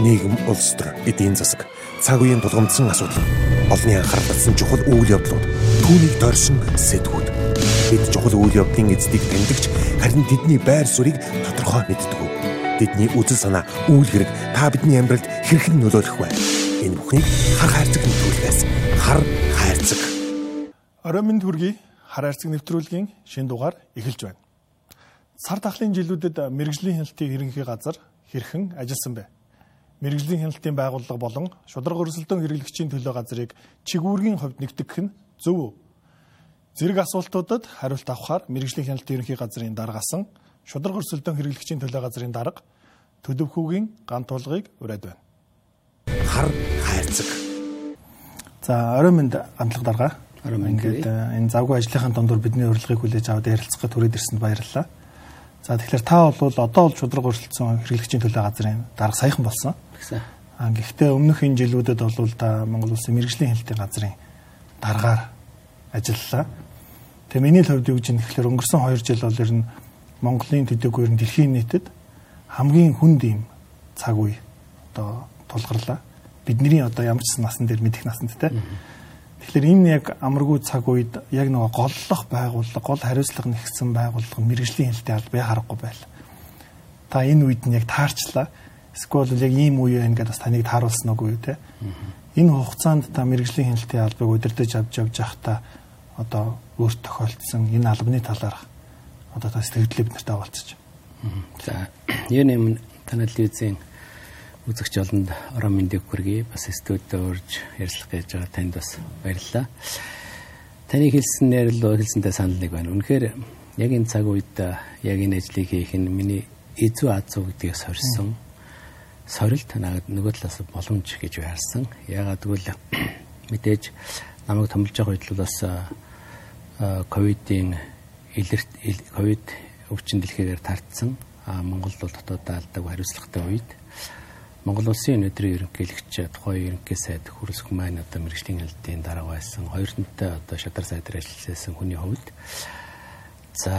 нийгэм, улс төр, эдийн засаг, цаг үеийн тулгамдсан асуудал, олонний анхаарал татсан чухал үйл явдлууд, түүнийг дорсон сэтгүүд. Бид чухал үйл явдлын эздийг тэмдэгч харин тэдний байр суурийг тодорхой мэддэг. Тэдний үзэл санаа, үйл хэрэг та бидний амьдралд хэрхэн нөлөөлөх вэ? Энэ бүхнийг хар хайрцаг нэвтрүүлгээс хар хайрцаг. Орой минь хүргэе. Хар хайрцаг нэвтрүүлгийн шин дугаар эхэлж байна. Сар тахлын жилүүдэд мэрэгжлийн хяналтын ерөнхий газар хэрхэн ажилласан бэ? Мэргэжлийн хяналтын байгууллага болон шударга өрсөлдөөн хэрэглэгчийн төлөө газрыг чигүүргийн хувьд нэгтгэх нь зөв үү? Зэрэг асуултуудад хариулт авахаар мэрэгжлийн хяналтын ерөнхий газрын даргасан шударга өрсөлдөөн хэрэглэгчийн төлөө газрын дарга төлөвхүүгийн ган тулгыг ураад байна. Хар хайрцаг. За орой минь гандлага дарга. Орой минь ингээд энэ завгүй ажлынхаа дундуур бидний урилгыг хүлээж аваад ярилцахад хүрээд ирсэнд баярлалаа. За тэгэхээр та бол одоо бол шудраг өрсөлдсөн хэрэглэгчийн төлөө газрын дарга саяхан болсон. Тэгсэн. А гэхдээ өмнөх энэ жилүүдэд бол да Монгол Улсын мэрэгжлийн хяналтын газрын даргаар ажиллалаа. Тэгээ миний хувьд юу гэж юм тэгэхээр өнгөрсөн 2 жил бол ер нь Монголын төдийгүй ер нь дэлхийн нийтэд хамгийн хүнд юм цаг үе одоо тулгарлаа. Бидний одоо ямар ч насан дээр мэдих насанд те. Тэгэхээр энэ яг амаргүй цаг үед яг нэг голлох байгууллага, гол хариуцлага нэгсэн байгууллага мэрэгжлийн хяналтын албаа харахгүй байл. Та энэ үед нь яг таарчлаа Эсвэл яг ийм үе байна гэдээ бас таныг тааруулсан уу те. Энэ хугацаанд та мэрэгжлийн хяналтын албыг удирдах авч явж байхдаа одоо өөрт тохиолдсон энэ албаны талаарх одоо та сэтгэлдээ бид нартай уулзч. За энэ юм танил телевизийн үзэгч олонд орон мэндийг хүргэе. Бас студид орж ярилцлах гэж байгаа танд бас баярлалаа. Таны хэлснээр л хэлсэнтэй санал нэг байна. Үнэхээр яг энэ цаг үед яг энэ ажлыг хийх нь миний эзүү азуу гэдгээс хорсон. Mm -hmm сорилт надад нөгөө талаас боломж гэж байрсан. Ягаад гэвэл мэдээж намайг томлж байгаа бас ковидын илэрт ковид өвчин дэлхийгээр тартсан. А Монгол бол дотоодоо алдаг хариуцлагатай үед Монгол улсын өнөөдрийн ерөнхийлөгч тухайн ерөнхий сайд Хүрэлсэх маань одоо мэрэгжлийн хяналтын дарга байсан. Хоёр хүнтэй одоо шадар сайдаар ажилласан хүний хувьд за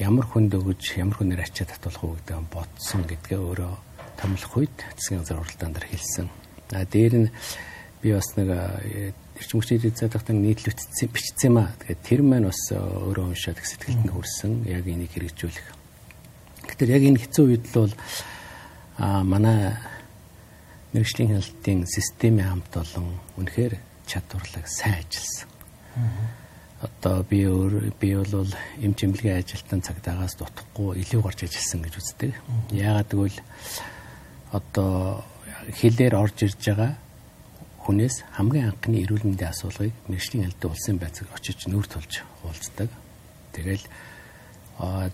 ямар хүнд өгөж ямар хүнээр ачаад татуулах уу гэдэг бодсон гэдгээ өөрөө томлох үед засгийн газар уралдаан дээр хэлсэн. А дээр нь би бас нэг эрчим хүчний эзэдэгтэн нийтлэгдсэн бичсэн юм аа. Тэгэхээр тэр маань бас өөрөө уншаад их сэтгэлд нь хүрсэн. Яг энийг хэрэгжүүлэх. Тэгэхээр яг энэ хэцүү үед л бол а манай мэрэгжлийн хяналтын системийн хамт олон үнэхээр чадварлаг сайн ажилласан. Одоо би өөр би бол эм чимлэгийн ажилтан цагдаагаас дутхгүй илүү гарч ажилласан гэж үздэг. Яагаад гэвэл одоо хэлээр орж ирж байгаа хүнээс хамгийн анхны эрүүл мэндийн асуулгыг мэрэгжлийн ялдаа улсын байцаг очиж нүүр тулж уулздаг. Тэгэл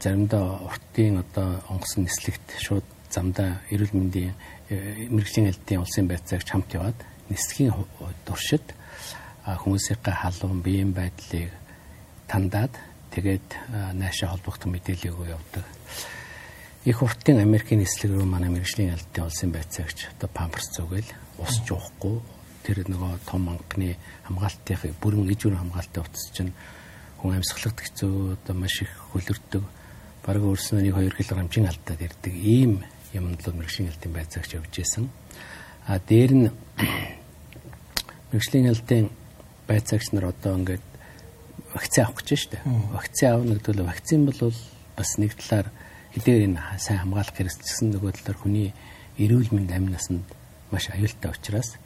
заримдаа уртын одоо онгоцны нислэгт шууд замдаа эрүүл мэндийн э, мэрэгжлийн ялдын улсын байцаагч хамт яваад нисхийн туршид хүмүүсийнхээ халуун биеийн байдлыг тандаад тэгээд наашаа холбогдох мэдээлэл өгөө явдаг. Их уртын Америкийн нислэг рүү манай мэрэгжлийн ялтын улсын байцаагч одоо памперс зүгэл ус жуухгүй тэр нөгөө том анхны хамгаалтын бүрэн иж бүрэн хамгаалтын утас чинь хүн амьсгалахд хэцүү одоо маш их хөлөрдөг бараг өөрснөө нэг 2 кг хэмжин алдаад ирдэг. Ийм юмд л мэрэгжлийн ялтын байцаагч явж исэн. А дээр нь мэрэгжлийн ялтын байцаагч нар одоо ингээд вакцины авах гэж штэ. Вакцины авах нь вакцин бол бас нэг талаар хэдээр энэ сайн хамгаалах хэрэгцсэн нөгөө талаар хүний эрүүл мэнд амь насанд маш аюултай учраас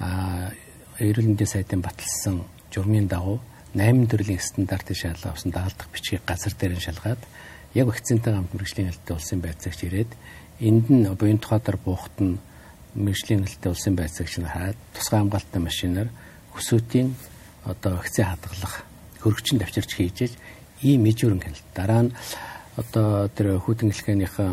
а эрүүл мэндийн сайдын баталсан журмын дагуу 8 төрлийн стандартын шалгалт авсан дагалдах бичгийг газар дээр нь шалгаад яг вакцинтай хамт мэрэгжлийн хэлтэй улсын байцаагч ирээд энд нь буян тухайдар буухт нь мэрэгжлийн хэлтэй улсын байцаагч нар хаад тусгай хамгаалалттай машинаар хөсөөтийн одоо вакцины хадгалах хөргөчн давчирч хийж ийм мэжүүрэн хяналт дараа нь одоо тэр хүйтэн хэлхээнийхэн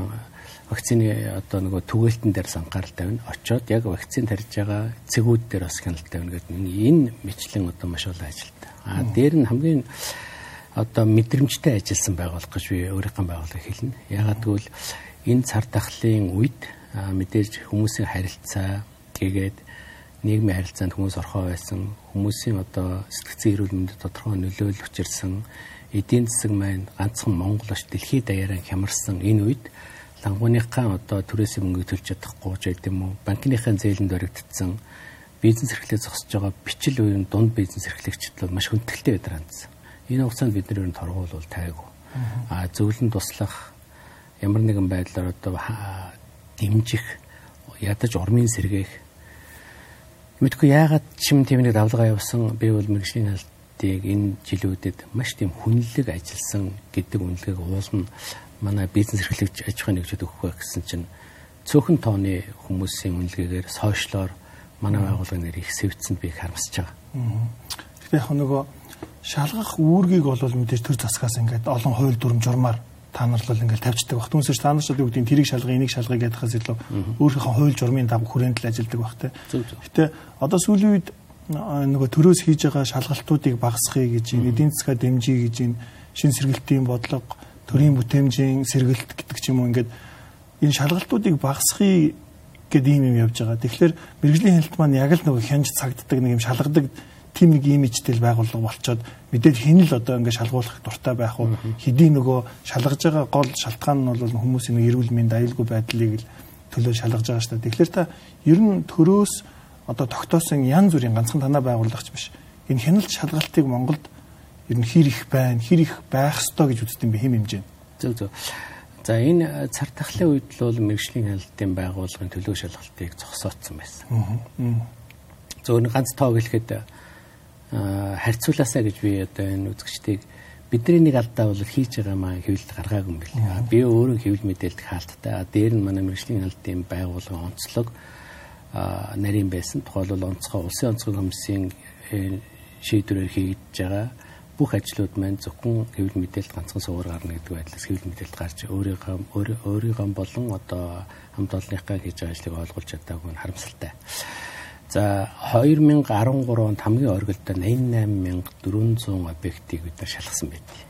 вакцины одоо нөгөө түгээлтэн дээр анхаарал тавина. Очоод яг вакцин тарьж байгаа цэгүүд дээр бас хяналт тавина гэдэг энэ мэтлэн одоо маш олон ажилтаа. А дээр нь хамгийн одоо мэдрэмжтэй ажилласан байгууллага гэж би өөрийнхөө байгууллагыг хэлнэ. Ягаад гэвэл энэ цар тахлын үед мэдээж хүмүүсийн харилцаа тэгээд нийгмийн харилцаанд хүмүүс орхоо байсан хүмүүсийн одоо сэтгцэн эрүүл мэндэд тодорхой нөлөөлөл учирсан эдийн засаг маань ганцхан Монгол ш дэлхийд даяараа хямарсан энэ үед лангууныхаа одоо түрээсээ мөнгө төлж чадахгүй ч гэдэг юм уу банкныхаа зээлэнд баригдсан бизнес эрхлээ зогсож байгаа бичил үеийн дунд бизнес эрхлэгчд бол маш хүндэтгэлтэй байдар хандсан. Энэ хугацаанд бид нэр торгуул тайгүй. А зөвлөн туслах ямар нэгэн байдлаар одоо дэмжих ядаж урмын сэргээх. Мэдгүй яагаад чим нэг давлгаа явсан би бол мэрэгжлийн халтыг энэ жилүүдэд маш тийм хүнлэг ажилласан гэдэг үнэлгээг уулна. Манай бизнес эрхлэгч аж ахуйн нэгжүүд өгөх байх гэсэн чинь цөөхөн тооны хүмүүсийн үнэлгээгээр сошиалор манай байгууллагын нэр их сэвцэнд би харамсаж байгаа. Гэхдээ яг нөгөө шалгах үүргийг бол мэдээж төр засгаас ингээд олон хууль дүрм журмаар та нар л ингээд тавьчихдаг баг. Түүнээс та нар ч юу гэдэг тэрийг шалгах, энийг шалгах гэдэгээс илүү өөрийнхөө хууль журмын дагуу хүрээнд л ажилладаг баг те. Гэтэ одоо сүүлийн үед нөгөө төрөөс хийж байгаа шалгалтуудыг багасгахыг гэж эдийн засгаа дэмжиж гэж энэ шин сэргэлтийн бодлого, төрийн бүтээмжийн сэргэлт гэдэг ч юм уу ингээд энэ шалгалтуудыг багасгахыг гэдэг юм юм явж байгаа. Тэгэхээр мэрэгжлийн хэлт маань яг л нөгөө хянж цагддаг нэг юм шалгадаг тийм нэг имижтэй байгууллага болцоод мэдээж хин л одоо ингээд шалгуулах дуртай байх уу хэдий нөгөө шалгаж байгаа гол шалтгаан нь бол хүмүүсийн эрүүл мэнд аюулгүй байдлыг л төлөө шалгаж байгаа шүү дээ. Тэгэхээр та ер нь төрөөс одоо тогтоосон янз бүрийн ганцхан танаа байгууллагч биш. Энэ хяналт шалгалтыг Монголд ер нь хэр их байна, хэр их байх ёстой гэж үздэг юм бэ хэм хэмжээ. Зөв зөв. За энэ цар тахлын үед л мэрэгжлийн хяналтын байгууллагын төлөв шалгалтыг зогсоодсон байсан. Зөвхөн ганц тоог хэлэхэд харьцуулаасаа гэж би одоо энэ үзэгчдийг бидний нэг алдаа бол хийж байгаа маа хэвлэлд гаргаагүй юм бэл. Би өөрөө хэвлэл мэдээлэлд хаалттай. Дээр нь манай мэрэгжлийн хяналтын байгууллагын онцлог нарийн байсан. Тухайлбал онцгой улсын онцгой комиссийн э, шийдвэрээр хийж байгаа бүх ажлууд маань зөвхөн хэвлэл мэдээлэлд ганцхан суугаар гарна гэдэг байдлаас хэвлэл мэдээлэлд гарч өөрийнхөө өөрийнхөө болон одоо хамт олонныхаа хийж байгаа ажлыг ойлгуулж чадаагүй нь харамсалтай. За 2013 онд хамгийн оргилдоо 88400 объектыг бид шалгасан байдгийг.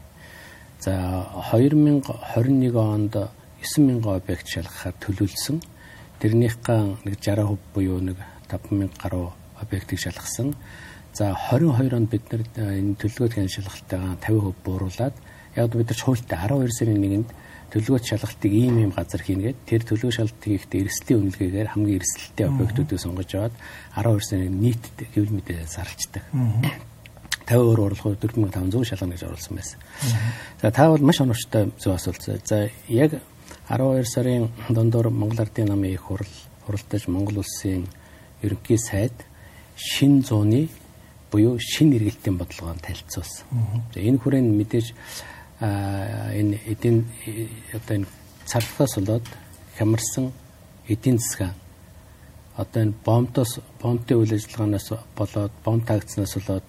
За 2021 онд 9000 объект шалгахаар төлөвлөсөн. Тэрнийхээ нэг 60% буюу нэг 5000 гаруй объектыг шалгасан. За 22 онд бид нар э, энэ төлөвлөгөөт хэн шалгалтайгаа 50% бууруулад яг бид нар хуультай 12 сарын 1-нд төлөвлөгөөт шалгалтыг ийм ийм газар хийнгээд тэр төлөвлөгөө шалгалтыг ихтэй эрсдлийн үнэлгээгээр хамгийн эрсдэлтэй объектуудыг сонгож аваад 12 сарын нийт хэвлэл мэдээлэл зарлцдаг. 50 өөр урлагууд 4500 шалгана гэж оруулсан байсан. За та бол маш оновчтой зөв асуулт. За яг 12 сарын дундуур Монгол Ардын намын их хурал хуралдаж Монгол улсын ерөнхий сайд шин зууны буюу шин эргэлтийн бодлогоо танилцуулсан. Энэ хүрээнд мэдээж энэ эдийн одоо энэ царлахаас болоод хямарсан эдийн засаг одоо энэ бомтоос бомтын үйл ажиллагаанаас болоод бом таагдсанаас болоод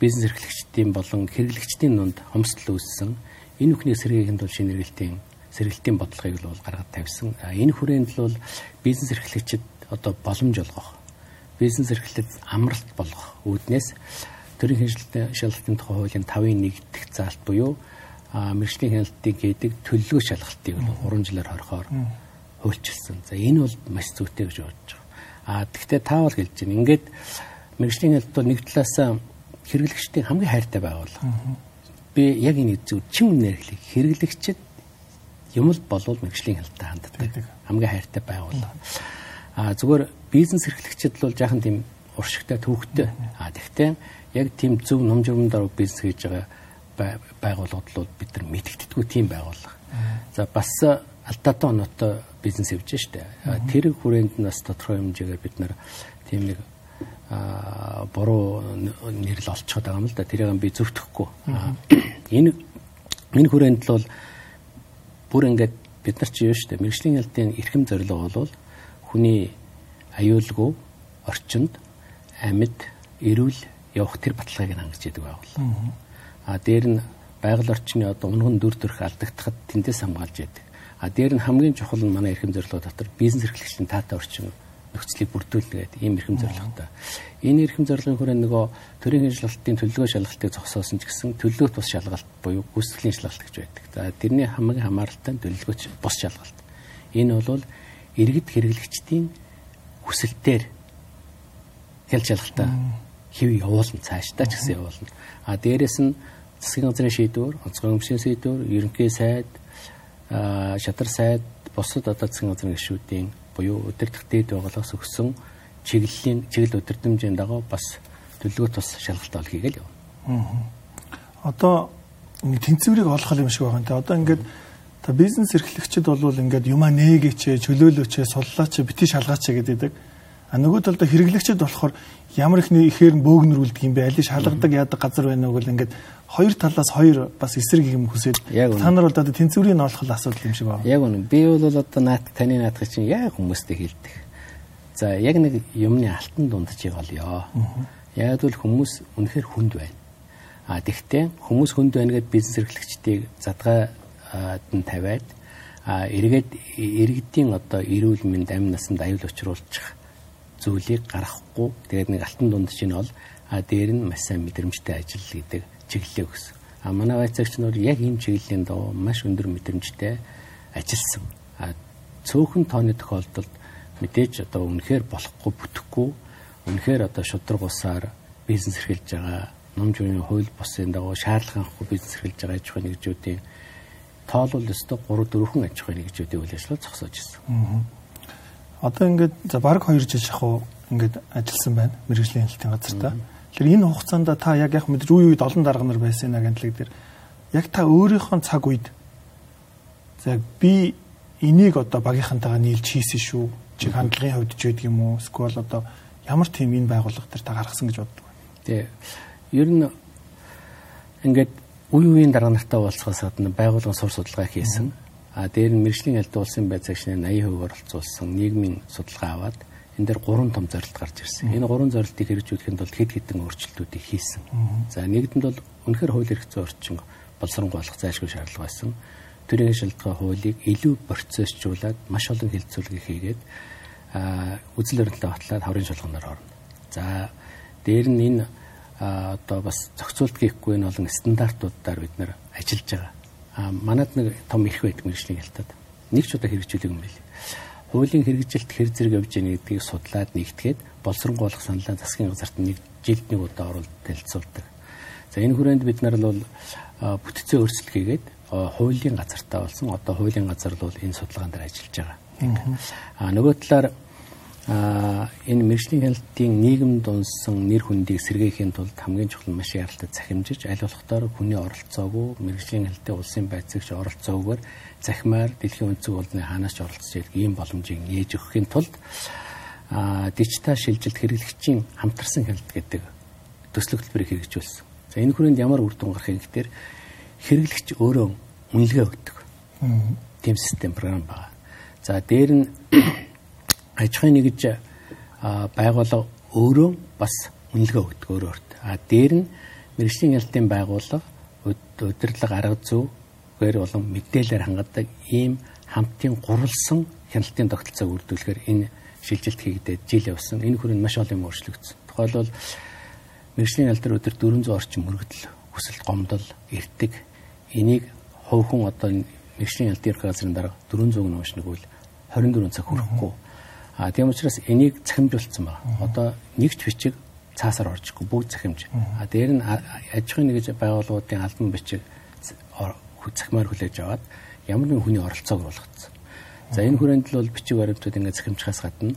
бизнес эрхлэгчдийн болон хэрэглэгчдийн дунд хомсдол үүссэн. Энэ бүхний сэргийгэнд бол шинэ эргэлтийн сэргэлтийн бодлогыг л гаргад тавьсан. Энэ хүрээнд бол бизнес эрхлэгчид одоо боломж олгох бизнес эрхлэлд амралт болгох үүднээс төрийн хяналтын шалгалтын тухай хуулийн 5-ын 1 дэх заалт буюу мэрэгжлийн хяналтыг гэдэг төлөлгөө шалгалтыг бол 3 жилээр хорхоор хуульчилсан. За энэ бол маш зүйтэй гэж бодож байгаа. А тэгвэл та бол хэлж байна. Ингээд мэрэгжлийн хяналт бол нэг талаас хэрэглэгчдийн хамгийн хайртай байгууллага. Би яг энэ зөв чин нэрхлийг хэрэглэгчд юм л болвол мэрэгжлийн хяналттай ханддаг. Хамгийн хайртай байгууллага. А зүгээр бизнес эрхлэгчид бол жаахан тийм уршигтай төвхтэй. А тэгтээ яг тийм зөв ном журмаар бизнес хийж байгаа байгууллагууд бол бид нар мэдэгддэггүй тийм байгууллага. За бас алдаатай оноотой бизнес явж штэ. Тэр хүрээнд нь бас тодорхой хэмжээгээр бид нар тийм нэг а буруу нэрл олцоод байгаа юм л да. Тэрийг би зөвтгөхгүй. Энэ энэ хүрээнд л бол бүр ингээд бид нар чи юу штэ мэрэгжлийн ялтын эрхэм зорилго бол хүний аюулгүй орчинд амьд эрүүл явах тэр баталгааг хангаж яадаг байгууллага. А дээр нь байгаль орчны одоо унган дүр төрх алдагдахад тэндээс хамгаалж яадаг. А дээр нь хамгийн чухал нь манай эрхэм зорилго дотор бизнес эрхлэгчийн таатай орчин нөхцөлийг бүрдүүлнэ гэдэг ийм эрхэм зорилготой. Энэ эрхэм зорилгын хүрээ нөгөө төрийн шалгалтын төлөвлөгөө шалгалтыг зогсоосон ч гэсэн төлөвлөгөөт бус шалгалт буюу гүйцэтгэлийн шалгалт гэж байдаг. За тэрний хамгийн хамааралтай төлөвлөгөөт бус шалгалт. Энэ бол иргэд хэрэглэгчдийн хүсэлтээр хялж шалгалтаа хэв явуулна цаашдаа ч гэсэн явуулна. А дээрэс нь засгийн газрын шийдвэр, онцгой өмсгийн шийдвэр, ерөнхий сайд, шатар сайд, бусад одоо засгийн газрын гишүүдийн буюу удирдах дээд байгууллагаас өгсөн чиглэлийн чиглэл удирдамжийн дагуу бас төлөвлөгөө тус шалгалт олхийг л явна. Одоо тэнцвэрийг олох юм шиг те. Одоо ингээд та бизнес эрхлэгчид бол ингээд юмаа нээгээч, чөлөөлөөч, суллаач, бити шалгаач гэдэг. А нөгөө талд хэрэглэгчид болохоор ямар их ихээр бөөгнөрүүлдэг юм бэ? Аль шалгадаг яадаг газар байна уу гэл ингээд хоёр талаас хоёр бас эсрэг юм хүсээд та нар бол одоо тэнцвэрийг олох асуудал юм шиг байна. Яг үнэ. Би бол одоо наат таны наатах чинь яг хүмүүстэй хэлдэг. За яг нэг юмны алтан дундчийг олё. Яг л хүмүүс үнэхээр хүнд байна. А тэгвэл хүмүүс хүнд байна гэдээ бизнес эрхлэгчдийг задгаад нь тавиад а эргээд иргэдийн одоо эрүүл мэнд амь насанд аюул учруулчих зүйлийг гаргахгүй тэгээд нэг алтан дундчийн бол а дээр нь маш сайн мэдрэмжтэй ажил гэдэг чиглэлээ өгсөн. А манай байцаагч нар яг ийм чиглэлийн доо маш өндөр мэдрэмжтэй ажилласан. А цөөхөн тооны тохиолдолд мэдээж одоо үнэхээр болохгүй бүтэхгүй үнэхээр одоо шудраг усаар бизнес эрхэлж байгаа номж үеийн хууль бусын дагуу шаардлага авахгүй бизнес эрхэлж байгаа аж ахуйн нэгжүүдийн тоол бол өстой 3 4хэн аж ахуйн нэгжүүдийн үйл ажиллагаа зогсоож ирсэн. Одоо ингээд за баг 2 жил шахуу ингээд ажилласан байна мэрэгжлийн хэлтийн газар та. Тэгэхээр энэ хугацаанд та яг яг мэдээж үе үед олон дарга нар байсан агентлаг дээр яг та өөрийнхөө цаг үед за би энийг одоо багийнхантайгаа нийлж хийсэн шүү. Чи хандлагын хувьд ч байдаг юм уу? Эсвэл одоо ямар тийм энэ байгууллага төр та гаргасан гэж боддог вэ? Тий. Ер нь ингээд үе үеийн дарга нартай уулзахаас гадна байгууллагын сур судалгаа хийсэн. А дээр нь мэрэгжлийн аль улсын байцаагчны 80% оролцуулсан нийгмийн судалгаа аваад энэ дээр гурван том зорилт гарч ирсэн. Энэ гурван зорилтыг хэрэгжүүлэхэд бол хэд хэдэн өөрчлөлтүүдийг хийсэн. За нэгдэнд бол үнэхээр хууль эрх зүйн орчин боловсронгойлох зайлшгүй шаардлага байсан. Төрийн шалтгаан хуулийг илүү процессжуулаад маш олон хилцүүлгийг хийгээд үзэл баримтлаа батлаад хорийн шалганаар орно. За дээр нь энэ одоо бас зохицуулт хийхгүй энэ олон стандартуудаар бид нэр ажиллаж байгаа. Манад нэг том их байдаг мэрэгжлийн хялтад. Нэг ч удаа хэрэгжүүлэг юм байл хуулийн хэрэгжилт хэр зэрэг явж байгаа гэдгийг судлаад нэгтгэхэд боловсронгойлох саналаа засгийн газарт нэг жилд нэг удаа оруулж танилцуулдаг. За энэ хүрээнд бид нар бол бүтцийн өөрчлөлт хийгээд хуулийн газартаа болсон. Одоо хуулийн газар бол энэ судалгаан дээр ажиллаж байгаа. А нөгөө талаар а энэ мэрэгжлийн хяналтын нийгэм дунсан нэр хүндийг сэргээхийн тулд хамгийн чухал маш яралтай захимжиж аль болохдоор хүний оролцоогүй мэрэгжлийн хяналтын улсын байцаагч оролцоогоор захимаар дэлхийн өнцөг уулны ханаас оролцож ирэх ийм боломжийг нээж өгөхийн тулд а дижитал шилжилт хэрэглэгчийн хамтарсан хяналт гэдэг төсөл хөтөлбөрийг хэрэгжүүлсэн. За энэ хүрээнд ямар үр дүн гарах юм гэхээр хэрэглэгч өөрөө үнэлгээ өгдөг. Тийм систем програм байна. За дээр нь аж ахуйн нэгж байгууллага өөрөө бас үнэлгээ өгдөг өөрөөрт. А дээр нь мэрэгжлийн хяналтын байгууллага удирдлага арга зүй гэр болон мэдээлэлээр хангадаг ийм хамтын гурвалсан хяналтын тогтолцоог үрдүүлэхээр энэ шилжилт хийгдээд жил явсан. Энэ хүрээнд маш олон юм өөрчлөгдсөн. Тухайлбал мэрэгжлийн алдар өдөр 400 орчим мөрөгдөл, хүсэлт гомдол, эртэг энийг хувь хүн одоо мэрэгжлийн алдрын газрын дарга 400 нь уушнагвал 24 цаг хүрэхгүй. А тийм учраас энийг захимжуулсан байна. Одоо нэгч бичиг цаасаар оржихгүй бүгд захимж. А дээр нь аж ахуйн нэгж байгууллагуудын албан бичиг захимаар хүлээж аваад ямар нэгэн хүний оролцоог болгоцсон. За энэ хүрээнд л бол бичиг баримтууд ингээд захимжихаас гадна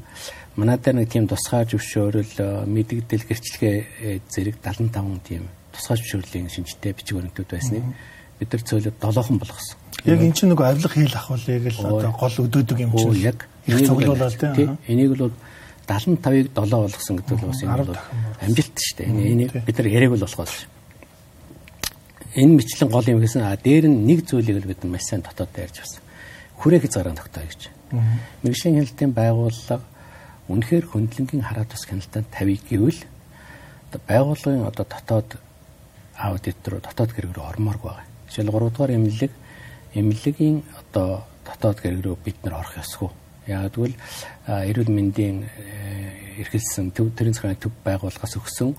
манай дээр нэг тийм тусгай зөвшөөрөл мэдэгдэл гэрчлэгээ э, зэрэг 75 тийм тусгай зөвшөөрлийн шинжтэй бичиг баримтууд байсныг бид нар цөөлөд долоохон болгосон. Яг эн чинь нэг авилга хийл ахвалыг л одоо гол өдөөдөг юм чинь. Яг цуглуулаад тийм. Энийг бол 75-ыг 7 болгосон гэдэг нь бас энэ бол амжилт шүү дээ. Энийг бид нар яриаг бол болохоос энэ мэтлэн гол юм гэсэн а дээр нь нэг зүйлийг л бид маш сайн дотоод ярьж байна. Хүрээ хязгаараа тогтоо гэж. Мэргэжлийн хяналтын байгууллага үнэхээр хөндлөнгийн хараа тус хяналтанд тавийг гэвэл байгууллагын одоо дотоод аудит руу дотоод гэрэг рүү ормоорг байгаа. Жишээл 3 дугаар эмнэлэг эмнэлэгийн одоо дотоод гэрэг рүү бид нар орох ёсгүй. Яг тэгвэл эрүүл мэндийн э, эрхэлсэн төв төрийн захиргааны төв байгууллагаас өгсөн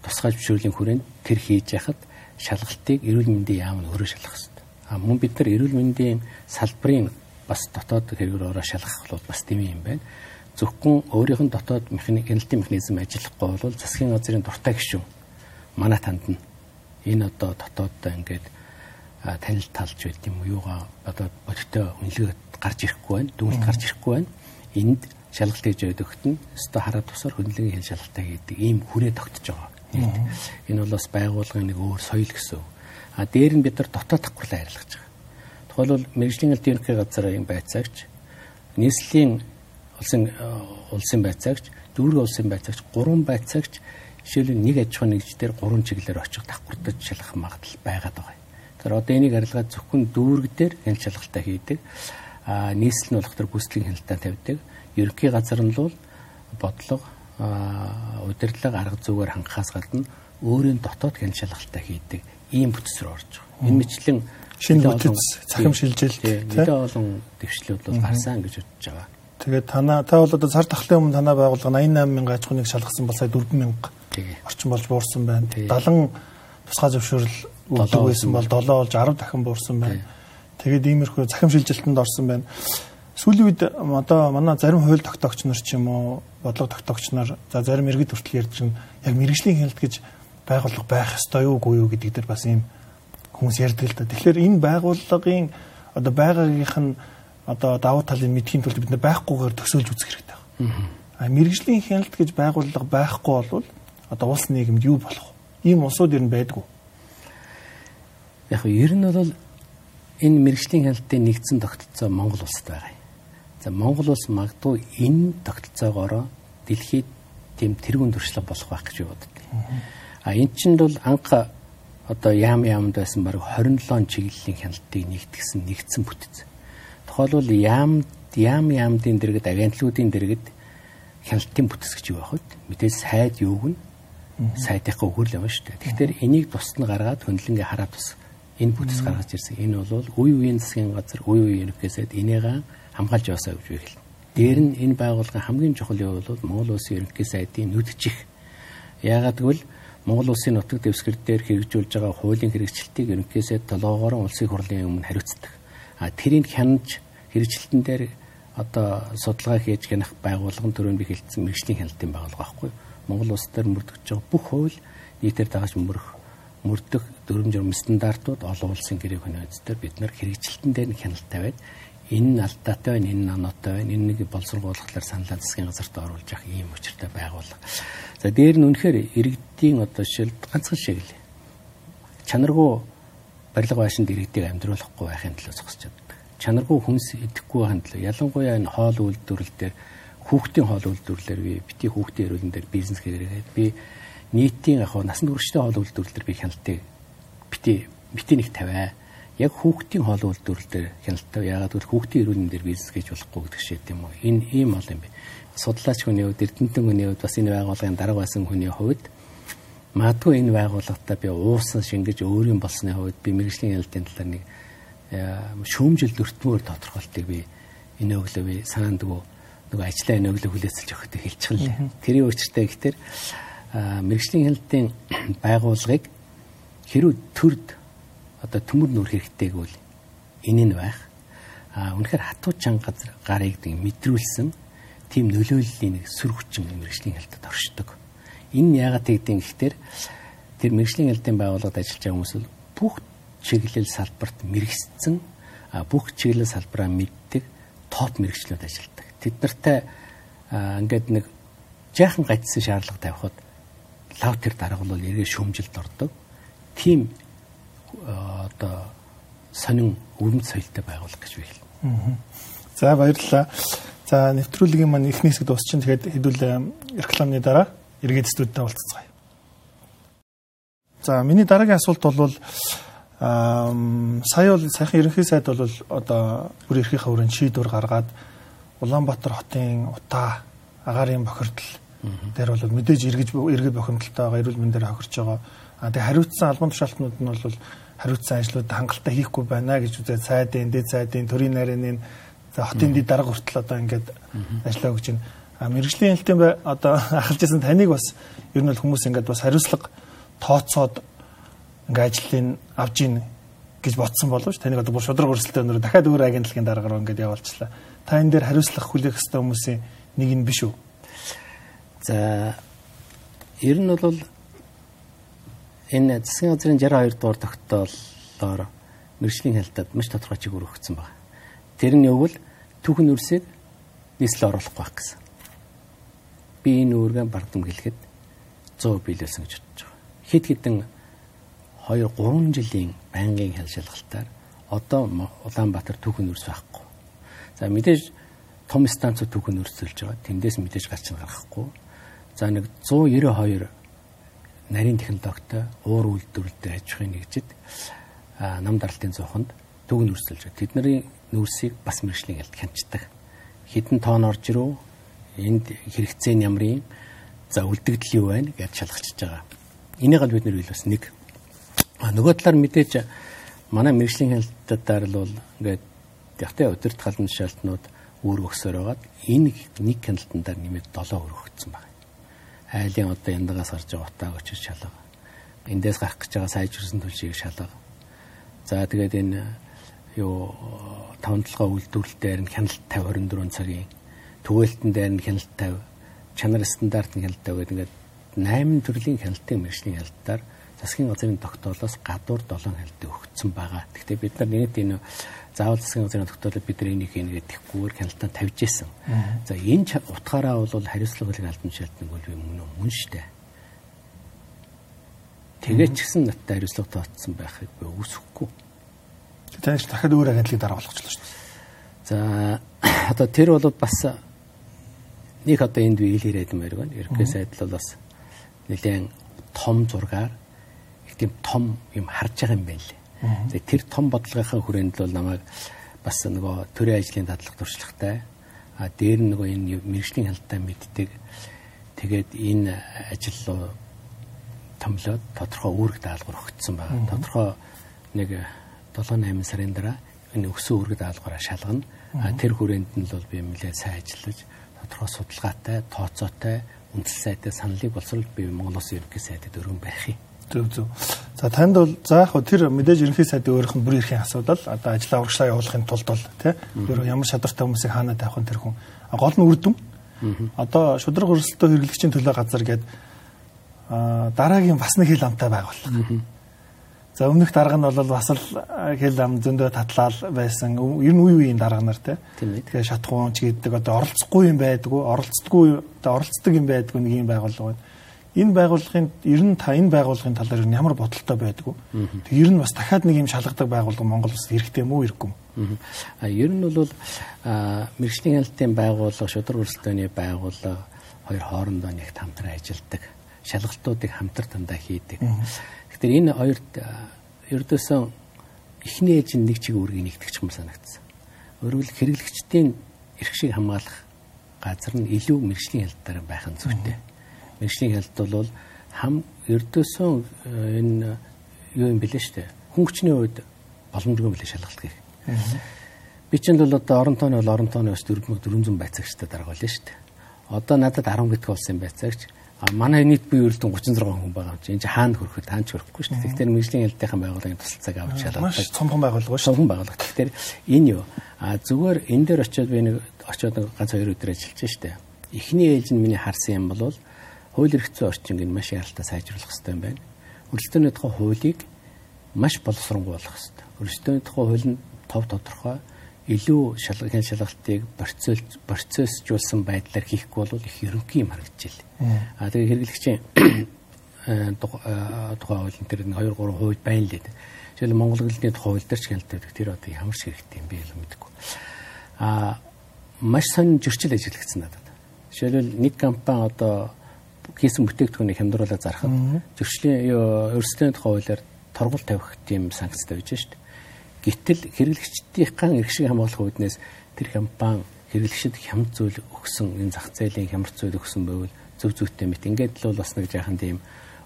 тусгай зөвшөөрлийн хүрээнд тэр хийж яхад шалгалтыг эрүүл мэндийн яам нь өөрөө шалгах хэрэгтэй. А мөн бид нар эрүүл мэндийн салбарын бас дотоод хэрэгээр ороо шалгах бол бас тийм юм байна. Зөвхөн өөрийнх нь дотоод механик хяналтын механизм ажиллахгүй бол засгийн газрын дуртай гишүүн манай танд нь энэ одоо дотооддоо ингээд танил талж байт юм уу юугаа одоо бодтой үнэлгээд гарч ирэхгүй байна. Дүнэлт гарч ирэхгүй байна. Энд шалгалт хийж өгөхөд нь өстой хараад тусаар хөндлөгийн хэл шалгалтаа хийдэг ийм хүрээ тогтож байгаа. Энэ бол бас байгууллагын нэг өөр соёл гэсэн. А дээр нь бид нар дотоод давхарлаа арилгаж байгаа. Тухайлбал мэрэгжлийн аль ерөнхий газрын байцаагч нийслэлийн улсын улсын байцаагч дүүрэг улсын байцаагч гурван байцаагч жишээлбэл нэг аж ахуйн нэгждэр гурван чиглэлээр очих давхардаж шалгах магадлал байгаад байгаа. Тэгэхээр одоо энийг арилгаад зөвхөн дүүрэг дээр хяналт шалгалтаа хийдэг. А нийслэл нь болох төр бүслийн хяналтаа тавьдаг. Ерөнхий газар нь бол бодлого удирдлага арга зүгээр хангахаас гадна өөрийн дотоод хяналт шалгалтаа хийдэг ийм бүтц рүү орж байгаа. Энэ мэтлэн шинэ бүтэц цахим шилжилт нэлээд олон дэвшлүүд бол гарсан гэж бодож байгаа. Тэгээд танаа та бол одоо цар тахлын өмнө танаа байгууллага 88 мянган аж ахуйныг шалгасан бол сая 4 мянга орчин болж буурсан байна. 70 тусгай зөвшөөрөл өгдөг байсан бол 7 болж 10 дахин буурсан байна. Тэгээд иймэрхүү захим шилжилтэнд орсон байна. Сүүлийн үед одоо манай зарим хууль тогтоогч нар ч юм уу, бодлого тогтоогч нар за зарим иргэд хүртэл ярьж байгаа яг мэрэгжлийн хяналт гэж байгууллага байх ёстой юу үгүй юу гэдэг дээр бас ийм хүмүүс ярьдаг л да. Тэгэхээр энэ байгууллагын одоо байгаагийнх нь одоо давуу талыг мэдхийн тулд бид нар байхгүйгээр төсөөлж үзэх хэрэгтэй байна. А мэрэгжлийн хяналт гэж байгууллага байхгүй бол одоо улс нийгэмд юу болох вэ? Ийм улсууд ер нь байдгүй. Яг ер нь бол энэ мэрэгжлийн хяналтын нэгдсэн тогтолцоо Монгол улсад байгаа юм. За Монгол улс магадгүй энэ тогтолцоогоор дэлхийд тийм тэргуун төршлөг болох байх гэж боддог. А эн чинь бол анх одоо яам яамд байсан баг 27 чиглэлийн хяналтыг нэгтгсэн нэгдсэн бүтц тухайлбал яам яам яамдын дэргэд агентлагуудын дэргэд хяналтын бүтэц гэж юу байх вэ? Мэдээж сайд юуг нь сайдынхаа өгөөл юм шүү дээ. Тэгэхээр энийг тусад нь гаргаад хөндлөнгөө хараад тус энэ бүтэц гаргаж ирсэн. Энэ бол үе үеийн засгийн газар, үе үеийн ерөнхийсэд энийгээ хамгаалж яваасаа гэж би хэлнэ. Дээр нь энэ байгууллагын хамгийн чухал юу бол Монгол улсын ерөнхий сайдын нүдчих. Яагаад гэвэл Монгол улсын нутаг дэвсгэр дээр хэрэгжүүлж байгаа хуулийн хэрэгжилтийг ерөнхийсэд толгоогоор улсын хурлын өмнө хариуцдаг. А тэрийг хянаж хэрэгжилтэн дээр одоо судалгаа хийж гэнэх байгууллагын төрөнд би хэлсэн мэрэгжлийн хяналтын байгууллага байхгүй. Монгол улс дээр мөрдөгч байгаа бүх хууль нийтээр дагаж мөрөх мөрдөх дүрм журм стандартууд олон улсын гэрээ хөнөөцдөр бид нар хэрэгжилтэн дээр хяналт тавиад энэ нь алдаатай байна, энэ нь оноотой байна, энэ нэг боловсруулахлаар саналаа засгийн газарт оруулж явах ийм учиртай байгууллага. За дээр нь үнэхээр иргэдийн одоо жишээл ганцхан шиг л чанаргүй барилга байшинд иргэдийг амьдруулахгүй байхын төлөө зогсож чаддаг чанаргүй хүнс идэхгүй хандлага. Ялангуяа энэ хоол үйлдвэрлэл дээр хүүхдийн хоол үйлдвэрлэлээр би бити хүүхдийн эрүүлэн дээр бизнес хийгээд би нийтийн яг насан туршидтой хоол үйлдвэрлэлээр би хяналтыг бити бити нэг тавиа. Яг хүүхдийн хоол үйлдвэрлэл дээр хяналттай яагаад гэвэл хүүхдийн эрүүлэн дээр бизнес хийж болохгүй гэдэг шиг тийм үү. Энэ ийм бол юм бэ. Судлаач хүний хувьд эрдэнтэн хүний хувьд бас энэ байгууллагын дарга байсан хүний хувьд магадгүй энэ байгууллагатай би уусан шингэж өөрийн болсны хувьд би мэрэгжлийн хяналтын талаар нэг Э, шүүмжил дөртмөр тодорхойлтыг би энэ өглөө би санаандгүй нөгөө ажлаа энэ өглөө хүлээцэлж өгөхөд хэлчих лээ. Тэрийн өөрчлөлттэй гэхээр мэрэгжлийн хяналтын байгууллагыг хэрүү төрд одоо төмөр нүр хэрэгтэй гэвэл энэ нь байх. А үнэхээр хатуу чанга газар гарыг мэдрүүлсэн тийм нөлөөллийн нэг сүр хүчин мэрэгжлийн хяналтад оршдог. Энэ нь яагаад тэгдэм гэхээр тэр мэрэгжлийн хяналтын байгууллагад ажиллаж байгаа хүмүүс бүх чиглэл салбарт мэрэгссэн бүх чиглэл салбараа мэддэг топ мэрэгчлүүд ажилладаг. Тэд нартай ингээд нэг жаахан гацсан шаардлага тавихад лав тэр дарга бол эргээ шөмжилд ордог. Тим одоо сонин өвөмт соёлтой байгуулах гэж би хэлнэ. За баярлалаа. За нэвтрүүлгийн маань эхний хэсэг дуусчин тэгэхээр хэдүүл рекламны дараа эргээд студидтэй уулзцгаая. За миний дараагийн асуулт бол Аа сая бол сайхан ерөнхий сайд бол одоо бүр эрхийнхээ өрөөнд шийдвэр гаргаад Улаанбаатар хотын утаа агаарын бохирдол дээр бол мэдээж эргэж эргэж бохимдолтой эрүүл мэндээр хохирч байгаа. А тэгээ хариуцсан албан тушаалтнууд нь бол хариуцсан ажлууд хангалттай хийхгүй байна гэж үзээд сайдын, дэд сайдын, төрийн нарийн хотын дэд дарга хүртэл одоо ингээд ажиллаа гэж байна. А мэрэгжлийн хэлтийн одоо ахалж исэн таныг бас ер нь бол хүмүүс ингээд бас хариуцлага тооцоод ингээ ажлыг авж ийн гэж ботсон боловч таныг одоо бүр шудраг өрсөлдөөн өнөр дахиад өөр агентлагийн дараагаар ингээд явуулчлаа. Та энэ дээр хариуцлах хүлээх хэвээр хүмүүсийн нэг нь биш үү? За ер нь бол энэ засгийн газрын 62 дугаар тогтоолоор мэрэгжлийн хяналтад маш тодорхой чигээр өгсөн байна. Тэр нь юу вэ? Түүхэн үрсийг нийслэл оруулахгүй байх гэсэн. Би энэ үүргээ бардам гэлэхэд 100 биелүүлсэн гэж бодож байгаа. Хэд хэдэн 2 3 жилийн байнгын хял шалгалтаар одоо Улаанбаатар түүхэн үрс байхгүй. За мэдээж том станцууд түүхэн үрсэлж байгаа. Тэндээс мэдээж гарч гарахгүй. За нэг 192 нарийн технологитой уур үйлдвэрлэлд аж ахуйн нэгжид нам даралтын зоохонд түүхэн үрсэлж байгаа. Тэдний нүүрсийг бас мэрэгжлийн ялд хянчдаг. Хідэн тоон орж ирүү энд хэрэгцээ нь ямар юм за үлдэгдэл юу байна гэж шалгачиж байгаа. Энийг л бид нэр бас нэг а нөгөө талаар мэдээж манай мэрэгжлийн хяналтаар л бол ингээд ягтай өдөрт халан шалтнууд үүрэг өгсөөр байгаад энэ нэг хяналтандаар нэмээд 7 өрөх өгсөн байна. Айлын одоо яндагаас гарч байгаа утааг очиж шалга. Эндээс гарах гэж байгаа сайжирсан төлшийг шалга. За тэгээд энэ юу тавталгаа үйлдвэрлэлээр нь хяналт 50 24 цагийн түгээлтэн дээр нь хяналт 50 чанар стандарт нь хяналт 50 гэдэг ингээд 8 төрлийн хяналтын мэрэгжлийн хяналтаар засгийн газрын тогтоолоос гадуур 7 хяналтыг өгсөн байгаа. Гэхдээ бид нар нэгт энэ заавал засгийн газрын тогтоолоод бид нар энийг хийнэ гэдэхгүйгээр хяналтаа тавьж исэн. За энэ утгаараа бол хариуцлагыг албан шалтнаг бол мөн мөн штэ. Тэгээд ч гэсэн надтай хариуцлага тооцсон байхыг би үсэхгүй. Тэгэж дахиад өөр агентлыг дараа болгочлоо шүү дээ. За одоо тэр бол бас нэг одоо энд би ил ирээд юм байна. Ерөнхий сайд бол бас нэлээд том зургаар тийм том юм харж байгаа юм байна лээ. Тэр том бодлогынхаа хүрээнд бол намайг бас нөгөө төрийн ажлын дадлаг туршлагатай а дээр нь нөгөө энэ мэрэгжлийн хяналтаа мэддэг тэгээд энэ ажил руу томлоод тодорхой үүрэг даалгавар өгсөн байгаа. Тодорхой нэг 7 8 сарын дараа энэ өгсөн үүрэг даалгавраа шалгана. А тэр хүрээнд нь бол би нэлээд сайн ажиллаж тодорхой судалгаатай, тооцоотой, үндэс сайтай саналыг боловсрол би Монгол Улсын ерөнхий сайдад өргөн барих юм. Зөв зөв. За танд бол за яг тэр мэдээж ерөнхий сайдын өөрийнх нь бүр эрхийн асуудал одоо ажлаа урагшлаа явуулахын тулд бол тий ямар шадартай хүмүүсийг хаана тавих нь тэр хүн гол нь үрдүн. Одоо шудраг өрсөлтөө хэрэглэгчийн төлөө газар гээд дараагийн бас нэг хил амтай байгууллага. За өмнөх дарга нь бол бас л хэл ам зөндөө татлал байсан. Ер нь үе үеийн дарга нар тий. Тэгэхээр шатхуун ч гэдэг одоо оролцохгүй юм байдгүй, оролцдоггүй одоо оролцдог юм байдгүй нэг юм байгууллага байна энэ байгууллагын ер нь та энэ байгууллагын талаар ямар бодолтой байдгүй. Тэг ер нь бас дахиад нэг юм шалгадаг байгууллага Монгол улсад хэрэгтэй мүү хэрэггүй юм. А ер нь бол мэрэгжлийн хяналтын байгууллага, шудраг өрсөлдөөний байгууллага хоёр хоорондоо нэг хамтран ажилладаг. Шалгалтуудыг хамтар дандаа хийдэг. Тэгэхээр энэ хоёрт ердөөсөн эхний ээж нэг чиг үүргийг нэгтгэж юм санагдсан. Өөрөөр хэрэглэгчдийн эрх шиг хамгаалах газар нь илүү мэрэгжлийн хяналтаар байх нь зүйтэй. Mm -hmm мэрэгжлийн хялт бол хам ердөөсөн э, энэ юу юм бэлээ штэ. Хөнгөчний үед боломжгүй мөлий шалгалт гэх. Би чинь бол одоо орон тооны бол орон тооны бас 4400 байцаагчтай даргаална штэ. Одоо надад 10 гитг болсон байцаагч А манай нийт бие үрэлтэн 36 хүн байгаа юм чи. Энд чи хаана хөрөхөд хаана ч хөрөхгүй шүү дээ. Тэгэхээр мэрэгжлийн хялтынхаа байгууллагын тусалцааг авч шалгах. Маш цомхон байгууллага шүү. Цомхон байгууллага. Тэгэхээр энэ юу? А зүгээр энэ дээр очиод би нэг очиод ганц хоёр өдөр ажиллаж дээ. Эхний ээлж нь миний харсан юм бол хууль эрх зүйн орчинг нь маш яралтай сайжруулах хэрэгтэй юм байна. Өрсөлдөөний тухай хуулийг маш боловсронгуй болох хэрэгтэй. Өрсөлдөөний тухай хууль нь тов тодорхой илүү шалгахын шалгалтыг процесс процессжуулсан байдлаар хийхгүй бол их ерөнхий юм харагдаж байна. А тэгээ хэрэглэгчийн э, тухай хуулийн тэр 2 3 хууль байна лээ. Жишээл Монгол хэлний тухай хууль дээр ч хяналттай тэр одоо ямар шиг хэрэгтэй юм бэ л мэдэхгүй. А маш сонин зөрчил ажиглагдсан надад. Жишээлбэл нэг компани одоо хийсэн бүтээгдэхүүнийг хямдруулаад зархад зөрчлийн өрсөлдөөний тухай хуулиар торгол тавих тийм санкцтай байж шít. Гэтэл хэрэглэгчдийн эрх шиг хамгаалах үүднээс тэр компани хэрэглэгчид хямд зүйл өгсөн энэ зах зээлийн хямрц зүйл өгсөн байвал зөв зөвтэй мэт ингээд л бас нэг жаахан тийм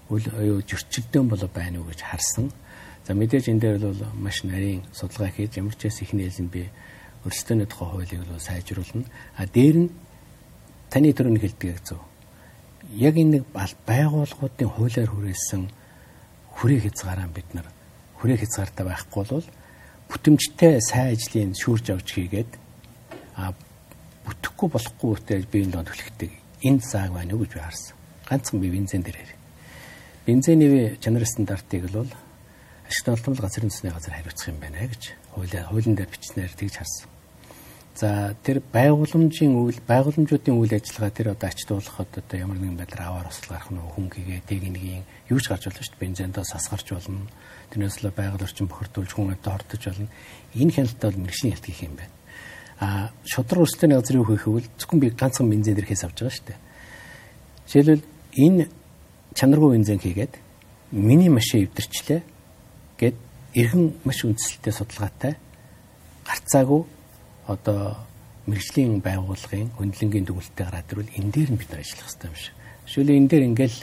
юу зөрчилдөөн болоо байна уу гэж харсан. За мэдээж энэ дээр бол маш нарийн судалгаа хийж ямар ч яс их нээлэн би өрсөлдөөний тухай хуулийг бол сайжруулна. А дээр нь таны төрөний хэлдэг зөв яг энэ нэг байгууллагуудын хуулиар хүрээсэн хүрээ хязгаараа бид нар хүрээ хязгаартай байхгүй бол бүтэмжтэй сайн ажлын шүүрж авч хийгээд а бүтэхгүй болохгүй үтэй би энэ төлөхтэй энэ зааг байна уу гэж би харсан. Ганцхан би бензин дээрээ. Бензиний чанар стандартыг бол ашигт олдмол газрын төсний газар хариуцах юм байна гэж хуулийн хуулийн дээр бичснээр тэгж харсан. За тэр байгууламжийн үйл байгууламжуудын үйл ажиллагаа тэр одоо ач туулахад одоо ямар нэгэн байдлаар аваар осол гарах нь хүнgiгээ техникийн юу ч гарч болно шүү дээ. Бензиндөө сас гарч болно. Тэрнээс л байгаль орчин бохирдуулж хүн амтаа хортож болно. Энэ хяналттай бол мэрэгшлийн хяналт гэх юм байна. А шудраг өрсөлдөөний газрын юу хийх вэ? Зөвхөн би ганцхан бензин дээрхээс авч байгаа шүү дээ. Жишээлбэл энэ чанаргүй бензин хийгээд миний машин эвдэрчлээ гэд эргэн маш үндэслэлтэй судалгаатай гарцаагүй одоо мэрэгжлийн байгууллагын хөндлөнгийн дүгнэлттэй гараад ирвэл энэ дээр нь бид нар ажиллах хэрэгтэй юм шиг. Шүлээ энэ дээр ингээл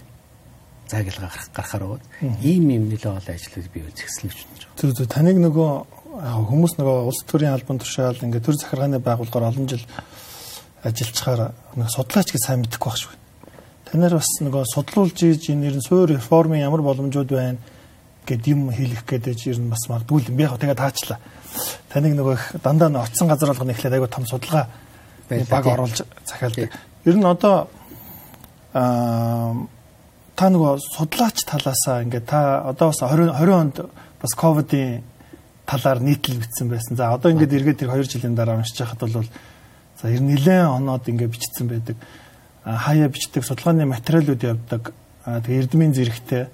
заагилга гарах гарахаар бол ийм юм нэлээд олон ажлууд бий үзэсгэлэн гэж бодож байна. Зүг зүг таныг нөгөө хүмүүс нөгөө улс төрийн албан тушаал ингээд төр захиргааны байгууллагаар олон жил ажиллачаар нэг судлаач гэж сайн мэдэхгүй байх шүү. Танаар бас нөгөө судлуулж ийж энэ нэр нь суур реформын ямар боломжууд байна гэд юм хэлэх гэдэг чинь бас магадгүй юм. Би яг тэгээ таачлаа таныг нөгөө дандаа оцсон газар болгоно ихлээр айгу том судалгаа баг оруулж захиалдаг. Ер нь одоо аа та нөгөө судлаач талаасаа ингээд та одоо бас 20 20 онд бас ковидын талаар нийтлэл бичсэн байсан. За одоо ингээд эргээд тэр 2 жилийн дараа уншиж байхад бол за ер нь нэлээд оноод ингээд бичсэн байдаг. Хаяа бичдэг судалгааны материалууд явдаг. Тэгээ эрдмийн зэрэгтэй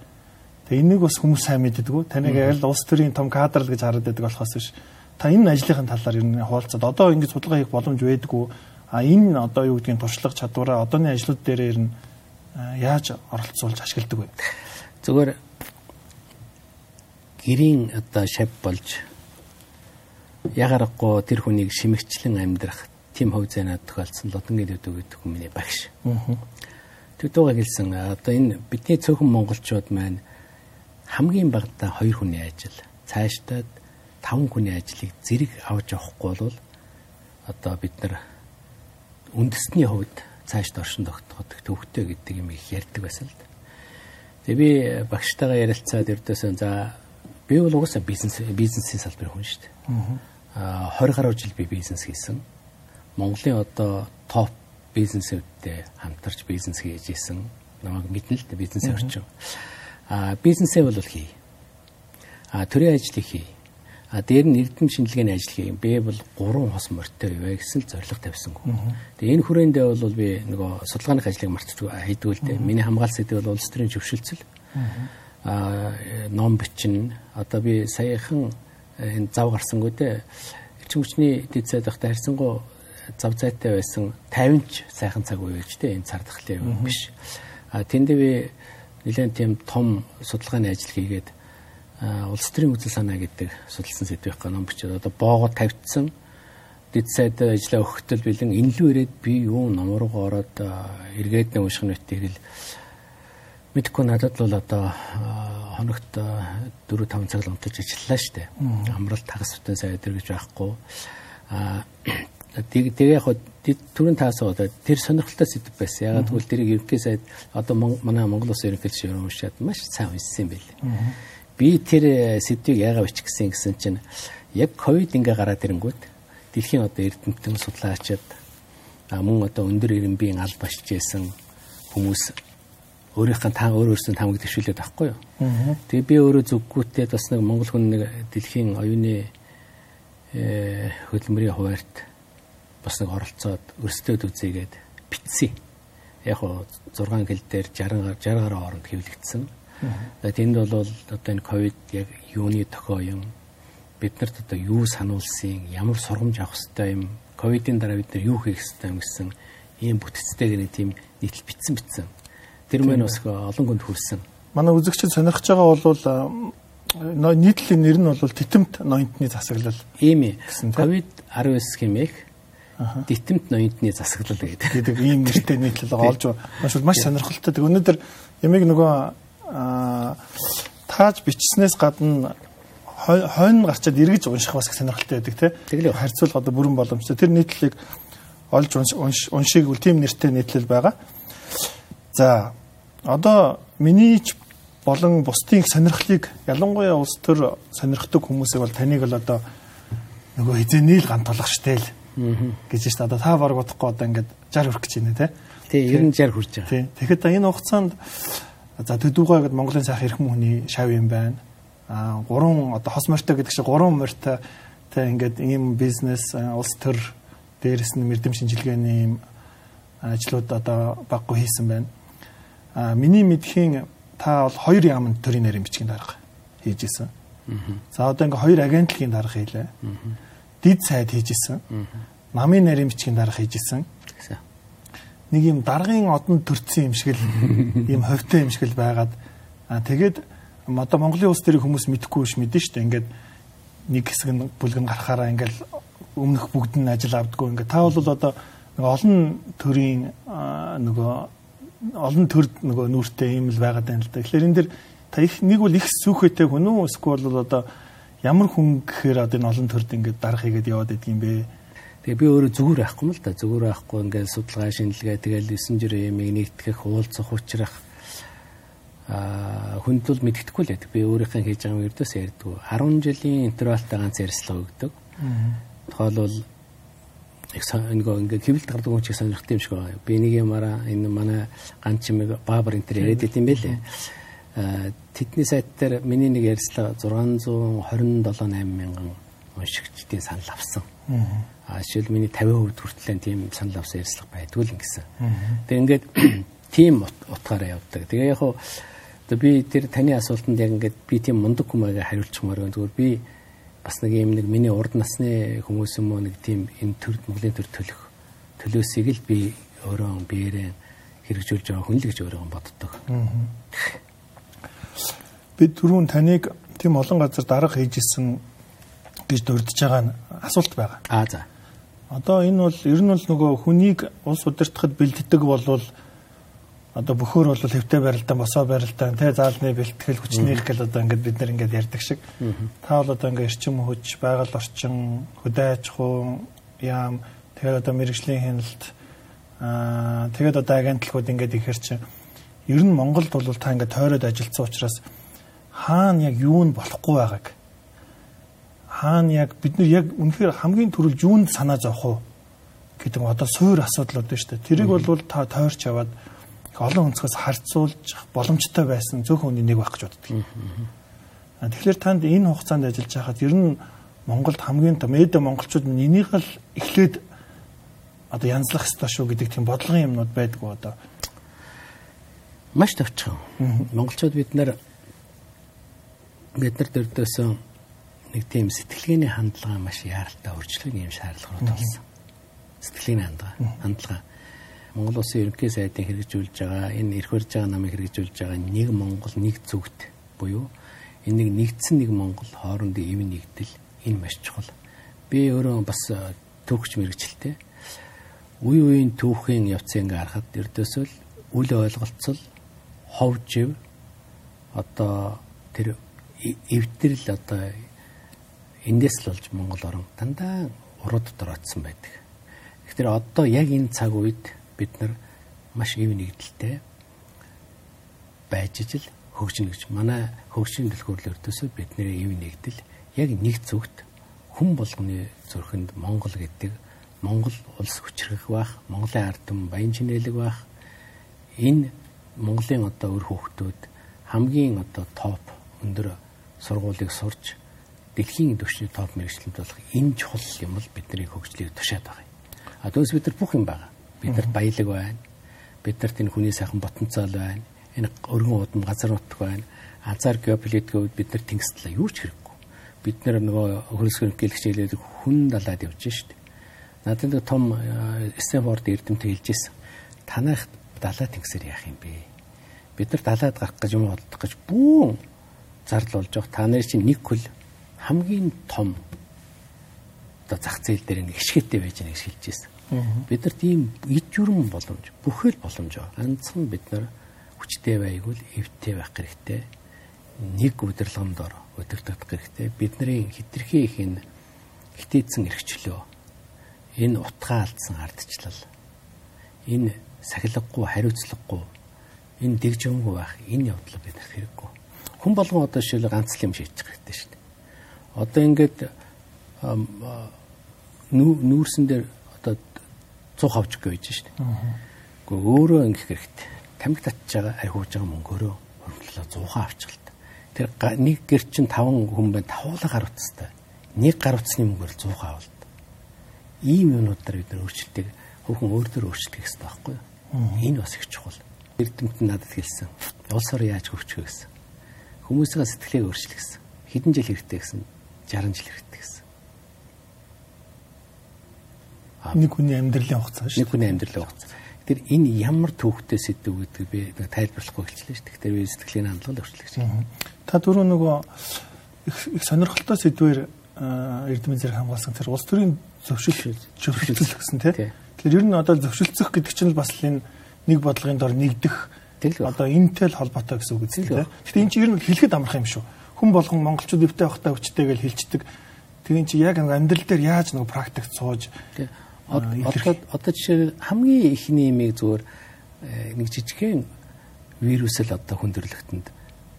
Тэгээ энийг бас хүмүүс сайн мэддэггүй. Таныг яг л улс төрийн том кадр л гэж хараад байдаг болохоос биш. Та энэ ажлынхын талаар ер нь хуваалцаад одоо ингэж судалгаа хийх боломж байдгүй. А энэ одоо юу гэдгийг туршлага чадвараа одооны ажлууд дээр ер нь яаж оролцуулж ашигладаг вэ? Зүгээр гэрийн одоо шав болж ягарахгүй тэр хүнийг шимэгчлэн амьдрах тийм хөв зэнад тохиолдсон лодонгийн дэвдэг гэдэг хүмүүний багш. Тэгдүүгээ хэлсэн одоо энэ бидний цөөхөн монголчууд маань хамгийн багадаа 2 хүний ажил цаашдаа 5 хүний ажлыг зэрэг авч явахгүй бол одоо бид нар үндэсний хувьд цаашд оршин тогтоход төвхтэй гэдэг юм их ярьдаг байсан л да. Тэгээ би багштайгаа ярилцаад ердөөсөө за би бол угаасаа бизнес бизнесийн салбарын хүн шүү дээ. Аа 20 гаруй жил би бизнес хийсэн. Монголын одоо топ бизнесүүдтэй хамтарч бизнес хийж исэн. Намайг мэднэ л дээ бизнесийн орчин. Mm -hmm а бизнесээ бол хий. А төрийн ажлыг хий. А дээр нь эрдэм шинжилгээний ажил хий. Би бол 3 хос морьтой яваа гэсэн л зорилго тавьсангүй. Тэгээ энэ хүрээндээ бол би нөгөө судалгааны ажлыг мартчихгүй хийдэг л дээ. Миний хамгаалал сэдв бол улс төрийн зөвшөлтсөл. А ном бичин одоо би саяхан энэ зав гарсангүй дээ. Элчин хүчний дэд сайд ахтай харьцангуй зав зайтай байсан 50 ч сайхан цаг үе гэж дээ энэ цар тахлын юм биш. А тэнд би нэлээд тийм том судалгааны ажил хийгээд улс төрийн үзэл санаа гэдэг судалсан сэдвийн ном бичээд одоо боогод тавьдсан дэд сайд ажиллаа өгөхтөл бэлэн энлүү ирээд би юу ном руу ороод эргээд нэг унших нүт тэгэл мэдхгүй надад бол одоо хоногт 4 5 цаг л унтаж ажиллаа штэ. Амралт тагас бүтэн сайд гэж байхгүй. А тэгээ яг түрүүн таасаа одоо тэр сонирхолтой сэдв байсан. Ягаад гэвэл тэрийг ерөнхий сайд одоо манай Монгол Улсын ерөнхийлөгч өрөө уншаад маш сайн уншсан юм байл. Би тэр э, сэдвийг яагаад бичихсэн гэсэн чинь яг ковид ингээ гараад ирэнгүүт дэлхийн одоо эрдэмтэн судлаачид мөн одоо өндөр ирэмбийн аль башжсэн хүмүүс өөрийнхөө та өөр өөрсдөө тамаг төвшүүлээд байхгүй юу. Тэгээ би өөрөө зүггүүтээ бас нэг монгол хүн нэг дэлхийн оюуны э, хөдөлмөрийн хуваарт бас нэг оролцоод өрсөлдөөд үзээгээд битсэн. Яг хоо 6 хил дээр 60 60 гаруй хооронд хэвлэгдсэн. Тэнд бол одоо энэ ковид яг юуны тохио юм биднэрт одоо юу сануулсан ямар сургамж авах хэрэгтэй юм ковидын дараа бид нар юу хийх хэрэгтэй юм гэсэн ийм бүтцтэйгээр нэг тийм нийтлэл битсэн битсэн. Тэр мэн бас олон хүнд хүрсэн. Манай үзэгчид сонирхож байгаа бол нийтлэлийн нэр нь бол титэмт ноёнтны засаглал. Ийм ээ. Ковид 19 хэмээх дитэмт ноёдны засаглал гэдэг. ийм нэртэй нийтлэл олж маш маш сонирхолтой. Тэг өнөөдөр ямиг нөгөө тааж бичснээс гадна хойно гарчаад эргэж унших бас сонирхолтой байдаг тийм. Харьцуул одоо бүрэн боломжтой. Тэр нийтлэлийг олж уншиг үл тийм нэртэй нийтлэл байгаа. За одоо миний ч болон бусдын сонирхлыг ялангуяа улс төр сонирхдаг хүмүүсийг бол таныг л одоо нөгөө хизээний л гант толгох штэ л гэж дээ. Одоо та баг бодохгүй одоо ингээд 60 хүрэх гэж байна те. Тий, 90 60 хүрч байгаа. Тий. Тэгэхэд энэ хугацаанд за төдүүгээ гэд Монголын сайхан эрхэм хүний шав юм байна. а гурван одоо хос морьтой гэдэг чинь гурван морьтой тэ ингээд ийм бизнес улс төр дээрэс нь мэдэм шинжилгээний ийм ажлууд одоо баггүй хийсэн байна. А миний мэдхийн та бол хоёр яамн төрийн нарийн бичгийн дарга хийж исэн. За одоо ингээ хоёр агентлагийн дарга хийлээ. Дид сайд хийж исэн. Намын нарийн бичгийн дарга хийж исэн. Нэг юм даргын одон төрцөн юм шиг л ийм ховтой юм шиг л байгаад тэгээд одоо Монголын улс төрийн хүмүүс мэдхгүй биш мэдэн дээ. Ингээд нэг хэсэг нь бүлгэн гарахаараа ингээл өмнөх бүгд нь ажил авдггүй. Ингээд та бол одоо олон төрийн нөгөө олон төр нөгөө нүртэй юм л байгаад байна л да. Тэгэхээр энэ дэр та их нэг бол их сүхэтэй хүн үү эсвэл бол одоо ямар хүн гэхээр одоо энэ олон төрд ингээд дарах хийгээд яваад идэг юм бэ? Тэгээ би өөрөө зүгээр байхгүй л да. Зүгээр байхгүй ингээд судалгаа шинжилгээ тэгэл 9 жирэмийг нэгтгэх уулзах учрах а хүнд бол мэддэхгүй л байдаг. Би өөрийнхөө хийж байгаа юм ердөөс ярьдгүй. 10 жилийн интервалтай ганц ярьслага өгдөг. Тухайлбал их нөгөө ингээ хэвлэлд гардаг хүн чиг сонирхт юм шиг байна. Би нэг юмараа энэ манай ганц чимэг баабар энэ төр яриад идэм байлээ. Тэдний сайт дээр миний нэг ярьслага 627 8 мянган уншигчдийн санал авсан. Аа жишээл миний 50% хүртэл тийм санал авсан ярьслага байдгүй л ингэсэн. Тэг ингээд тийм утгаараа явдаг. Тэгээ яг хуу би тэр таны асуултанд яг ингээд би тийм мундаг хүмүүгээ хариулчихмаар байна. Зүгээр би бас нэг юм нэг миний урд насны хүмүүс юм уу нэг тийм энэ төр Монголын төр төлөх төлөөсийг л би өөрөө биеэрээ хэрэгжүүлж байгаа хүн л гэж өөрөө боддог. Би түрүүн таныг тийм олон газар дарга хийжсэн гэж дурдж байгаа нь асуулт байгаа. Аа за. Одоо энэ бол ер нь бол нөгөө хүнийг улс удирдахад бэлддэг болвол одоо бөхөр бол хэвтэй барилдаан босоо барилдаан тэ заалны бэлтгэл хүчнийх гэл одоо ингээд бид нар ингээд ярьдаг шиг та бол одоо ингээд эрчим хүч байгаль орчин хөдөө аж ахуй яам тэгээд одоо мэрэгжлийн хяналт аа тэгээд одоо агентлагууд ингээд ихэр чинь ер нь Монголд бол та ингээд тойроод ажилласан учраас хаана яг юу нь болохгүй байгааг хаана яг бид нар яг үнэхээр хамгийн түрүүл юунд санаа зовх уу гэдэг одоо суур асуудлууд байна шүү дээ тэрийг бол та тойрч яваад олон өнцгөөс харьцуулж боломжтой байсан зөвхөн хүний нэг байх гэж боддог. Тэгэхээр танд энэ хугацаанд ажиллаж байхад ер нь Монголд хамгийн том эд монголчууд нь энийг л эхлээд одоо янзлах ёстой шүү гэдэг тийм бодлогын юмнууд байдгүй одоо. Маш товчхон. Монголчууд бид нар бид нар дөрдөөсөн нэг тийм сэтгэлгээний хандлага маш яаралтай өөрчлөгийн юм шаардлагууд болсон. Сэтгэлгээний хандлага. Хандлага Монгол Улсын ерөнхий сайдын хэрэгжүүлж байгаа энэ эрх барьж байгаа намыг хэрэгжүүлж байгаа нэг Монгол нэг зүгт буюу энэ нэг нэгдсэн нэг Монгол хоорондын эв нэгдэл энэ маш чухал. Би өөрөө бас э, төвөгч мэрэгчлээ. Үе үеийн түүхийн явцыг ингээ харахад эрдөөсөл үл ойлголцол хов жив одоо тэр эвдрэл одоо эндээс л болж Монгол орон дандаа урууд дороодсон байдаг. Тэгэхээр одоо яг энэ цаг үед бид нар маш ив нэгдэлтэй байж ижил хөгжинө гэж манай хөгжин дэлгүүрлэр төсөө бидний ив нэгдэл яг нэг зүгт хүн болгоны зүрхэнд Монгол гэдэг Монгол улс хүчрэх байх, Монголын ард түмэн баян чинэлэг байх. Энэ Монголын одоо өр хүүхдүүд хамгийн одоо топ өндөр сургуулийг сурч дэлхийн түвшний топ мэрэгчлэлд болох энэ чухал юм бол бидний хөгжлийг тушаад байгаа юм. А түүнээс бид нар бүх юм байгаа биднэрт баялаг байна. Биднэрт энэ хүний сайхан потенциал байна. Энэ өргөн удам газар нутг байна. Азар геополитикийн үед бид нар тэнгистлээ юу ч хэрэггүй. Бид нар нөгөө хөрсгөн гэлэгч хэлээд хүн далаад явж шít. Надад нэг том Стэнфорд эрдэмтэд хэлж ирсэн. Танайх далаа тэнгисээр яах юм бэ? Бид нар далаад гарах гэж юм бодлох гэж бүүн зардал болж байгаа. Та нарын чинь нэг хөл хамгийн том одоо зах зээл дээр нэг хишгээтэй байж байгаа гэж хэлж ирсэн. Бид нар тийм ид журам боломж, бүхэл боломж байгаа. Ганцхан бид нар хүчтэй байгуул эвтэй байх хэрэгтэй. Нэг удирдлагын дор удирдах хэрэгтэй. Бидний хитрхи их энэ хитээдсэн эрхчлөө. Энэ утгаа алдсан ардчлал. Энэ сахилгагүй, хариуцлагагүй, энэ дэгжингүй байх энэ явдал бид нар хэрэггүй. Хүн болгон одоо шил ганц л юм байгаа хэрэгтэй шүү дээ. Одоо ингээд нүүрсэн дээр 100 хавч гэж байж шээ. Гэхдээ өөрөө ингэх хэрэгтэй. Тамиг татж байгаа архиуж байгаа мөнгөөрөө хөрвөлөө 100 авчихлаа. Тэр нэг гэр чинь 5 хүн байна. Тавуулаа гар утастай. Нэг гар утасны мөнгөөр 100 авалт. Ийм юмнуудаар бид нар өөрчлөлтийг хөвхөн өөр дөр өөрчлөх хэрэгтэй байхгүй юу? Энэ бас их чухал. Эрдэмт нь надад хэлсэн. Улс орон яаж хөгжих вэ гэсэн. Хүмүүсийн сэтгэлийг өөрчлөх гэсэн. Хэдэн жил хэрэгтэй гэсэн? 60 жил хэрэгтэй гэсэн. Нэг хүний амьдралын хугацаа шүү. Нэг хүний амьдралын хугацаа. Тэр энэ ямар төвхтэй сэдв гэдэг би тайлбарлахгүй хэлчихлээ шүү. Тэгэхээр би сэтгэлийн хандлага өөрчлөх гэж. Та түрүү нөгөө их сонирхолтой сэдвээр эрдэмтэн зэрэг хамгаалсан тэр улс төрийн зөвшөөрөл зөвшөөрлөх гэсэн тийм. Тэгэхээр ер нь одоо зөвшөлдсөх гэдэг чинь бас л энэ нэг бодлогын дор нэгдэх одоо энэтэй л холбоотой гэсэн үг үстэй. Гэхдээ энэ чинь ер нь хэлэхэд амарх юм шүү. Хүн болгон монголчууд өвтэй байхдаа өвчтэй гэж хэлцдэг. Тэгээ чи яг амьдрал дээр яаж нэг практик сууж одоо одоо жишээ хамгийн ихний имийг зүгээр э, нэг жижигхэн вирус л одоо хүндрэлтэнд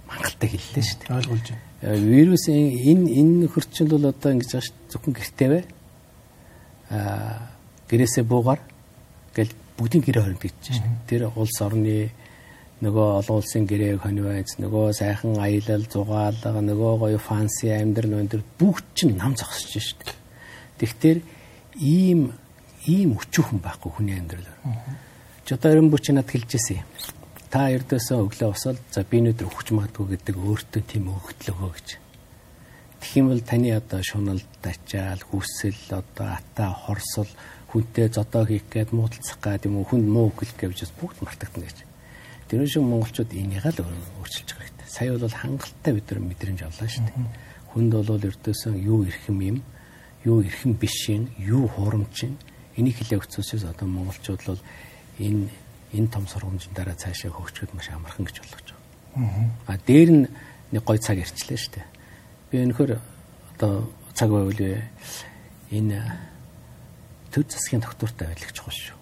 мангалттай хэллээ шүү дээ. Ойлгуулж байна. Э, вирусын энэ энэ хөрчил бол одоо ингэж шүү зөвхөн гэртээ бай. Аа гэрээсээ буугаар гэл бүгдийн гэрээ хоримт гэж чинь. Тэр улс орны нөгөө олон улсын гэрээг хонивайц нөгөө сайхан аялал зугаалга нөгөө гоё фанси амьдрал өндөр бүгд чинь нам зогсож шít. Тэгэхээр ийм ийм өчүүхэн байхгүй хүний амьдрал. Ч одоо ерөн бүч надад хэлжсэн юм. Та эрдөөсөө өглөө усаад за би өнөдөр өгч магадгүй гэдэг өөртөө тийм өгтлөгөө гэж. Тэгэх юм бол таны одоо шуналд ачаал хүсэл одоо ата хорсол хүнтэй зодоо хийх гээд муудалцах гээд юм уу хүнд муу өгөх гэж бүгд мартагдана гэж. Тэр шиг монголчууд энийг л өөрчилж байгаа хэрэгтэй. Сая бол хангалттай бид нар мэдрэмж авлаа шүү дээ. Хүнд бол эрдөөсөн юу эрхэм юм, юу эрхэм биш юм, юу хурамч юм. Энийг хэлээ өгцөөсөөс одоо монголчууд бол энэ энэ том сургамжийн дараа цаашаа хөгжөхөд маш амархан гэж болгож байгаа. А дээр нь нэг гой цаг ирчлээ шүү дээ. Би өнөхөр одоо цаг байвал энэ төв засгийн доктортой байлгах чухал шүү.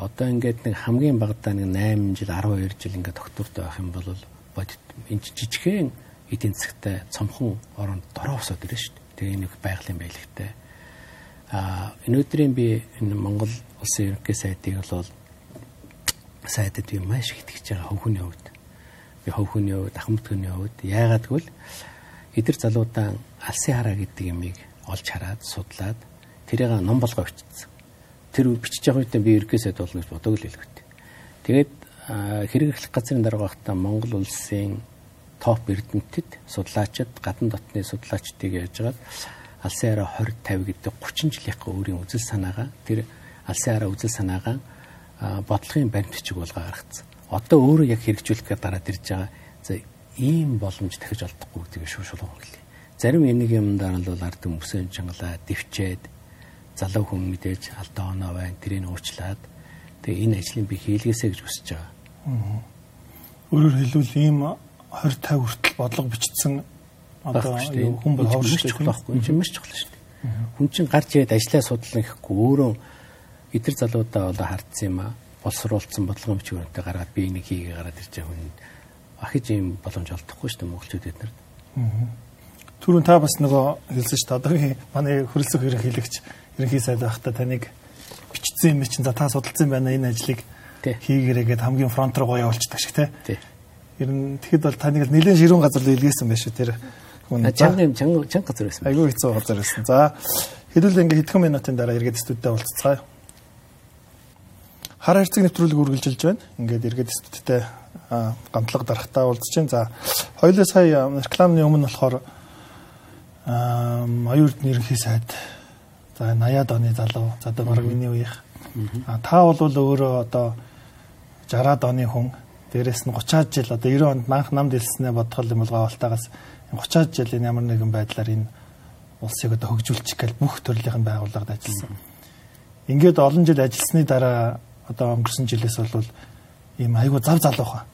Одоо ингээд нэг хамгийн багадаа нэг 8 жил 12 жил ингээд доктортой байх юм бол бодит энэ жижигхэн эдийн засгтай цомхон оронд дороо усаад ирнэ шүү. Тэгээ нэг байгалийн байлгтай. А өнөөдрийн би энэ Монгол улсын ерөнхий сайдыг бол сайдад би маш их итгэж байгаа хөвхөний хувьд. Би хөвхөний хувьд, ахмадгөний хувьд яагаад гэвэл эдгэр залуудаа алсын хараа гэдэг юмыг олж хараад судлаад тэрийг ном болгоо бичсэн. Тэр бичиж байгаа үедээ би сайд болно гэж боддог л хэлгүүт. Тэгээд хэрэглэх газрын дарга багтаа Монгол улсын топ эрдэмтэд, судлаачид, гадна дотны судлаачдыг яажгаад алсын хараа 20 50 гэдэг 30 жилийнхаа өөрийн үзэл санаагаа тэр алсын хараа үзэл санаагаа бодлогын баримт бичиг болгоо гаргацсан. Одоо өөрөө яг хэрэгжүүлэхээр дараад ирж байгаа. За ийм боломж дахиж олдохгүй гэдгийг шууд шулуун хэлье. Зарим энийг юмдаар нь бол ард өмсөн чангалаа дэвчээд залуу хүн мэдээж алдаа оноо байна. Тэрийг уучлаад тэгээ энэ ажлыг би хийлгээсэй гэж хүсэж байгаа. Өөрөөр хэлбэл ийм 20 50 хүртэл бодлого бичсэн одоо хүн бол чухал байхгүй. Чинь маш чухал шүү дээ. Хүн чинь гарч ирээд ажиллаа судлан гэхгүй өөрөө эдгэр залуудаа одоо хардсан юм аа. Боловсруулсан бодлогын бичвэртэй гаргаад би энийг хийгээ гараад ирж байгаа хүн ахиж ийм боломж олдохгүй шүү дээ монголчууд эднэр. Түрүүн та бас нөгөө хэлсэн шүү дээ. Одоогийн манай хөрөлцөх ерөнхийлөгч ерөнхий сайд байхдаа таныг бичсэн юм чинь за та судалсан байна энэ ажлыг хийгээрэй гэд хамгийн фронт руу гоё явуулчихдаг шиг тий. Ер нь тэгэхэд бол таныг нэлээд ширүүн газар руу илгээсэн байх шүү тэр. Чанга юм чанга чанга газар байсан. Айгүй хэцүү газар байсан. За хэдүүл ингээ хэдхэн минутын дараа эргээд студидтэй уулзцгаая. Хар хайрцаг нэвтрүүлэг үргэлжилж байна. Ингээд эргээд студидтэй гамтлага дарахтаа уулзж байна. За хоёулаа сая рекламны өмнө болохоор аюурд нэрхий сайд За 80-аад оны залуу. За одоо баг миний үеийнх. А та бол өөрөө одоо 60-аад оны хүн. Дээрээс нь 30-аад жил одоо 90 онд манх намд илснээ бодгол юм бол гаалтаагаас 30-аад жилийн ямар нэгэн байдлаар энэ улсыг одоо хөгжүүлчих гээл бүх төрлийн байгууллагад ажилласан. Ингээд олон жил ажилласны дараа одоо өнгөрсөн жилээс бол ийм айгүй зав залуухан.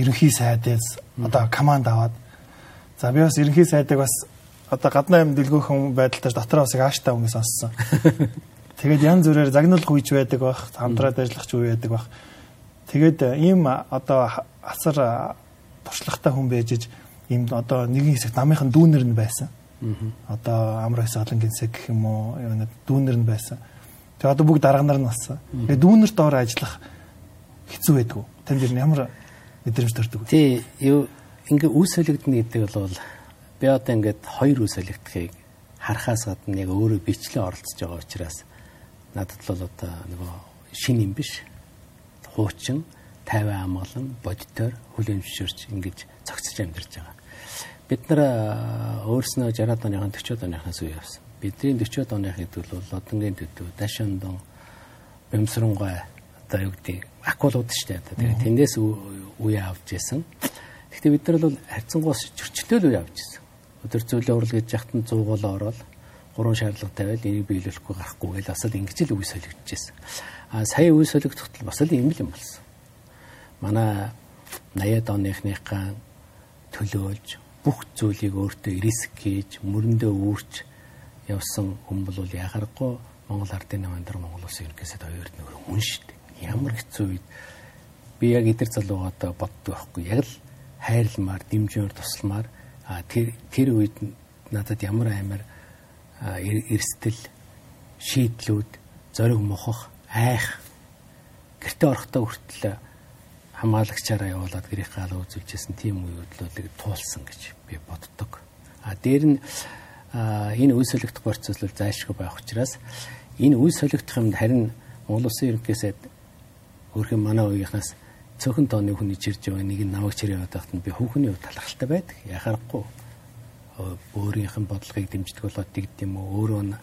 Ерөнхий сайдээс одоо команд аваад за би бас ерөнхий сайдыг бас одоо гаднаа юм дэлгүүхэн байдалтай дотроо бас ааштай хүмүүс сонссон. Тэгээд янз бүрээр загнуулах үйж байдаг бах, хамтраад ажиллах ч үе байдаг бах. Тэгээд ийм одоо асар туршлагатай хүн байжж ийм одоо нэгэн хэсэг намынхан дүүнер нь байсан. Одоо амар хэсэг олон гинсэг гэх юм уу дүүнер нь байсан. Тэгээд одоо бүгд дарга нар нь болсон. Тэгээд дүүнерт ороо ажиллах хэцүү байдгүй. Танд ямар мэдрэмж төрдөг вэ? Тий, юу ингээ үс солигдно гэдэг бол би одоо ингээд хоёр үс солигдохыг харахаас гадна яг өөрөө бичлэн оролцож байгаа учраас надад бол одоо нөгөө шин юм биш хуучин 50 амгалан бодитоор хүлэмжшөрч ингэж цогцож амьдарч байгаа. Бид нар өөрснөө 60-аад оныхон 40-аад оныхоос үе явсан. Бидний 40-аад оных гэдэг бол Лодонгийн төдөө, Дашандон, Бэмсрэнгой одоо юу гэдэг акулууд шүү дээ. Тэгээд тэндээс үе авч яасан. Гэхдээ бид нар бол харьцангуйс зөрчилтэй үе авч яасан. Өдөр зүйлээ урал гэж яхад нь 100 гол ороод гурван шаардлага тавиад энийг биелүүлэхгүй гарахгүй гэж бас л ингэж л үе солигдчихсэн. А сая үе солигдоход бас л юм л юм болсон. Манай 80-аад оныхныхаа төлөөлж бүх зүйлийг өөртөө риск хийж мөрөндөө үүрч явсан хүн бол ягарахгүй Монгол ардын намын дараа Монгол улсын ерөнхийсэд хоёрд нөр хүн шүү дээ ямар хэцүү үед би яг эдэр залуугаатаа боддог байхгүй яг л хайрламар дэмжээр тусламар тэр тэр үед надад ямар аймаар эрсдэл шийдлүүд зориг мохох айх гэрте орохдоо хүртэл хамгаалагчаараа явуулаад гэрийн хаалга үзүүлжсэн тийм үеудлуудыг туулсан гэж би боддог. А дээр нь энэ үе солигдох процесс бол зайлшгүй байх учраас энэ үе солигдох юмд харин Монгол Улсын ерөнхийсэд өөрхөн манай үеийнхнаас цөөхөн тооны хүн ичирж байгаа нэг нь намайг чирээ яваад байхад би хүүхний хувьд талархалтай байдаг. Яхахгүй өөрийнх нь бодлогыг дэмждэг болоод тэгд юм уу өөрөө нь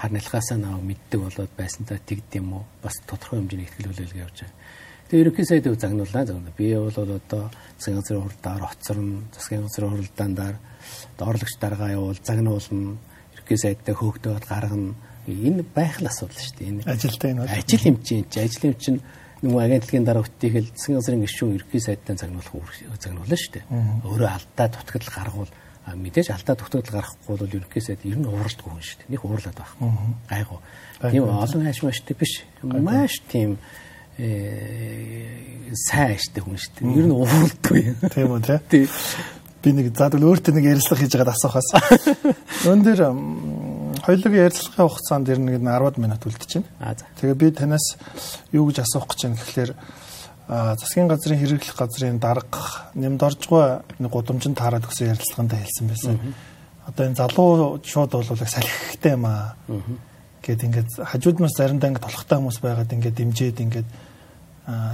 хар нэлхаасаа наваа мэддэг болоод байсантаа тэгд юм уу бас тодорхой хэмжээний ихтгэл хүлээлгээ явж байгаа. Тэгээ ерөнхий сайд өв загнуулаа загнаа. Би бол одоо засгийн газрын хуралдаар хоцорно, засгийн газрын хуралдаандаар доорлогч даргаа явуул, загнуулна, ерөнхий сайдтай хөөгдөөд гаргана. Энэ байх л асуудал шүү дээ. Энэ ажилтай энэ ажил юм чинь ажил юм чинь нөгөө агентлагийн дараа үттэйгэл засгийн газрын гишүүн ерхий сайдтай загнуулах загнуулна шүү дээ. Өөрөө алдаа дутагдал гаргуул мэдээж алдаа дутагдал гаргахгүй бол ерхий сайд ер нь ууралдгүй хүн шүү дээ. Нэг уурлаад байх. Гайгүй. Тийм олон хайш маштай биш. Маш тийм э сайн аштай хүн шүү дээ. Ер нь ууралдгүй. Тийм үү тий. Би нэг задвал өөртөө нэг ярилцлага хийж байгаад асуухаас. Өн дээр хоёулын ярилцлагын хугацаанд ер нь 10 минут үлдчихэв. Тэгээ би танаас юу гэж асуух гэж байна гэхэлэр засгийн газрын хэрэглэх газрын дарга нэмд оржгүй нэг гудамжинд таарад өгсөн ярилцлаганд хэлсэн байсан. Одоо энэ залуу шууд бол салхихтэй юм аа. Гэт ингээд хажууд нас заримдаа ингээд толхтой хүмүүс байгаад ингээд дэмжиэд ингээд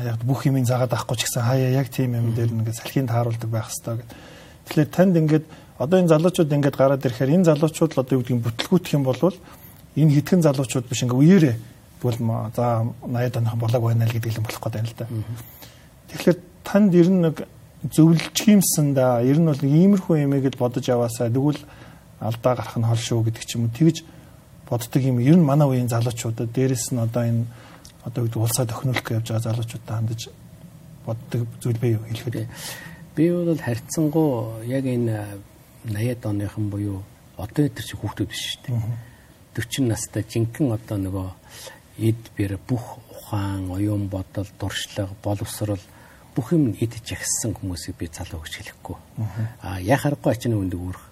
яг бүх юмыг заагаад авахгүй ч гэсэн хаяа яг тийм юм дээр ингээд салхийг тааруулдаг байх хэрэгтэй гэд. Тэгэхээр танд ингээд одоо энэ залуучууд ингээд гараад ирэхээр энэ залуучууд л одоо юу гэдгийг бүтлгүүтэх юм бол энэ хитгэн залуучууд биш ингээд үеэрээ бол за 80 оных болоог байна л гэдэг юм болох гэдэг юм л да. Тэгэхээр танд ер нь нэг зөвлөж юмсан да. Ер нь бол иймэрхүү юмыг л бодож яваасаа тэгвэл алдаа гарах нь хол шүү гэдэг ч юм уу тэгж боддог юм. Ер нь манай үеийн залуучуудад дээрэс нь одоо энэ одоо гэдэг улсаа тохинуулах гэж явж байгаа залуучуудаа хандаж боддог зүйл бий юу хэлэхэд. Би бол харьцангуй яг энэ 80-ад оныхан буюу одоо өдөр чи хүүхдүүд биш шүү дээ. 40 настай жинхэнэ одоо нөгөө эд бэр бүх ухаан, оюун бодол, дуршлаг, боловсрол бүх юм эд жагссан хүмүүсийг би залуу гэж хэлэхгүй. Аа яхахгүй ачны өндөг үүрэх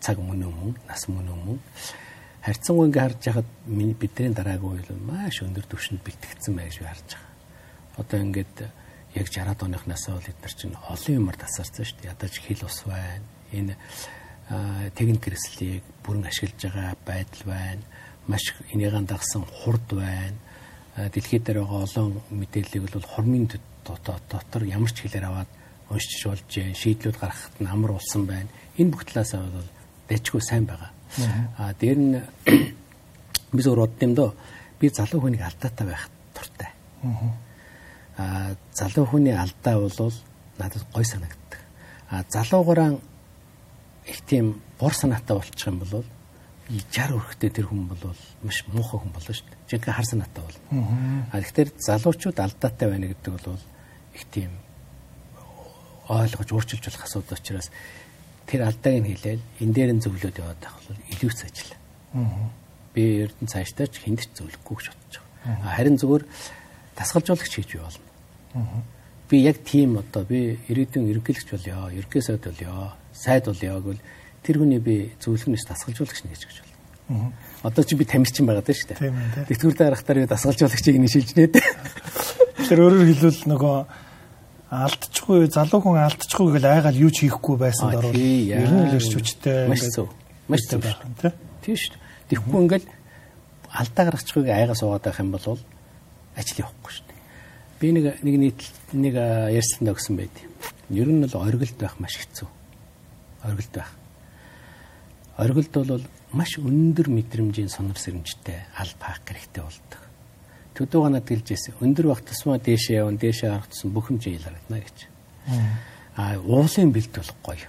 цаг мөн өмнө, нас мөн өмнө харьцангуй ингээ харж яхад миний бидний дараагийн үйл маш өндөр түвшинд бэлтгэгдсэн байж харж байгаа. Одоо ингээд яг 60-аад оныхнаас бол эдгээр чинь олон юмар тасарсан шүү дээ. Ядаж хил ус байна энэ техник хэрэгслийг бүрэн ашиглаж байгаа байдал байна. Маш энийгэн дагсан хурд байна. Дэлхийд дээр байгаа олон мэдээллийг бол хормын дотор ямар ч хэлээр аваад уншиж болж шийдлүүд гаргахад нь амар болсон байна. Энэ бүх талаас бол дэжгүй сайн байгаа. А дээр нь би зөв бодд юм доо би залуу хүнийг алдаатай байх туртай. Аа залуу хүний алдаа бол надад гой санагддаг. А залуугараа их тийм бор санаатай болчих юм бол 60 өрхтэй тэр хүн бол маш муухай хүн болно шүү дээ. Жинхэнэ хар санаатай бол. А тэгэхээр залуучууд алдаатай байна гэдэг бол их тийм ойлгож өөрчилж болох асуудал учраас тэр алдааг нь хэлээл энэ дээр нь зөвлөд яваад байх бол илүү их ажил. Би ердөн цаашдаа ч хүнд ч зөвлөхгүй гэж бодож байгаа. Харин зүгээр дасгалжуулагч хийж болно. Би яг тийм одоо би ирээдүйн ерөнхийлөгч болёо, ерөнхий сайд болёо сайд бол яваг тэр хүний би зөвлөгнөөс дасгалжуулагч нэ гэж байна. Одоо чи би тамирчин байгаад байна шүү дээ. Тэтгэвртэй харахтаар би дасгалжуулагчийг нишилж нээд. Тэр өөрөөр хэлбэл нөгөө алдчихгүй залуу хүн алдчихгүй гэл айгаал юу ч хийхгүй байсан дөрөв. Ер нь л ирч хүчтэй маш зөв. Маш зөв байх юм тий. Тийм шүү. Тэгэхгүй ингээл алдаа гаргачихгүйг айгаа суугаад байх юм бол ажил явахгүй шүү дээ. Би нэг нэг нийт нэг ярьсанд өгсөн байд. Ер нь л оргилд байх маш хэцүү. Оргилд байх. Оргилд бол маш өндөр мэдрэмжийн сонор сэрэмжтэй аль паак хэрэгтэй болдог. Төдөө ганаад гэлжсэн. Өндөр байх тусмаа дээшээ явна, дээшээ гарах тусам бүх хэмжээ илэрнэ гэж. Аа уулын бэлт болох гоё.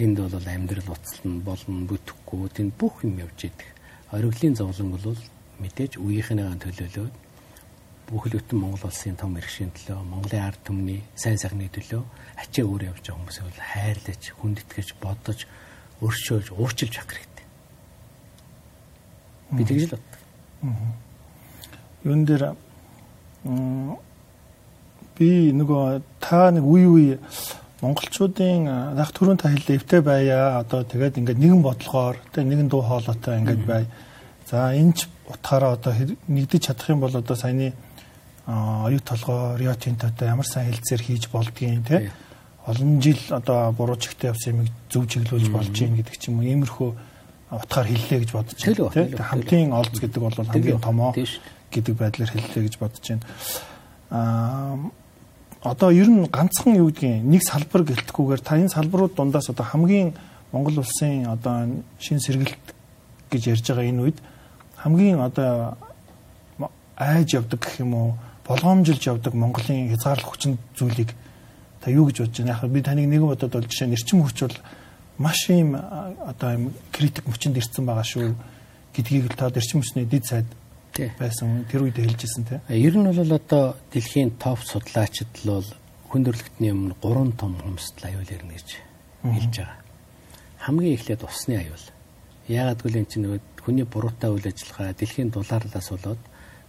Тэнд бол амьдрал уцална, болно, бүтэхгүй, тэнд бүх юм явж идэг. Ориглын зовлон бол мэдээж үеийнхнийгаа төлөөлөөд бүхэл бүтэн Монгол улсын том иргэшийн төлөө, Монголын ард түмний сайн сайхны төлөө ачаа өөр явж байгаа хүмүүсийг бол хайрлаж, хүндэтгэж, бодож, өршөөлж, уурчилж авах хэрэгтэй Би тэгж л боддог. Юун дээр би нөгөө та нэг үе үе монголчуудын нах түрүүн та хэлээ эвтэй байя одоо тэгээд ингээд нэгэн бодлогоор тэг нэгэн дуу хоолойтой ингээд бай. За энэ ч утгаараа одоо нэгдэж чадах юм бол одоо саяны оюут толгой Рио Тинтотой ямар сайн хэлцээр хийж болдгийн тий. Олон жил одоо буруу чигтэй явсан юм зөв чиглүүлж болж гин гэдэг ч юм уу иймэрхүү утгаар хэллээ гэж бодож байна. Тийм хамтын олз гэдэг бол хамгийн томоо гэдэг байдлаар хэллээ гэж бодож байна. Аа одоо ер нь ганцхан юу гэдгийг нэг салбар гэлтэхгүйгээр та энэ салбарууд дундаас одоо хамгийн Монгол улсын одоо шин сэргэлт гэж ярьж байгаа энэ үед хамгийн одоо айж явдаг гэх юм уу болгоомжилж явдаг Монголын хязгаарлах хүчин зүйлийг та юу гэж бодож байна? Яг би таныг нэг бодоод бол жишээ нь эрчим хүч бол маш ийм одоо ийм критик мөчөнд ирсэн байгаа шүү гэдгийг л таад эрчим хүчний дэд сайд байсан тэр үед хэлжсэн те. Ер нь бол одоо дэлхийн топ судлаачид л бол хүндрэлтний өмнө 3 том хүмстэл аюул ирнэ гэж хэлж байгаа. Хамгийн эхлээд усны аюул. Яагаад гэвэл энэ чинь нөгөө хүний буруутай үйл ажиллагаа дэлхийн дулаарлаас болоод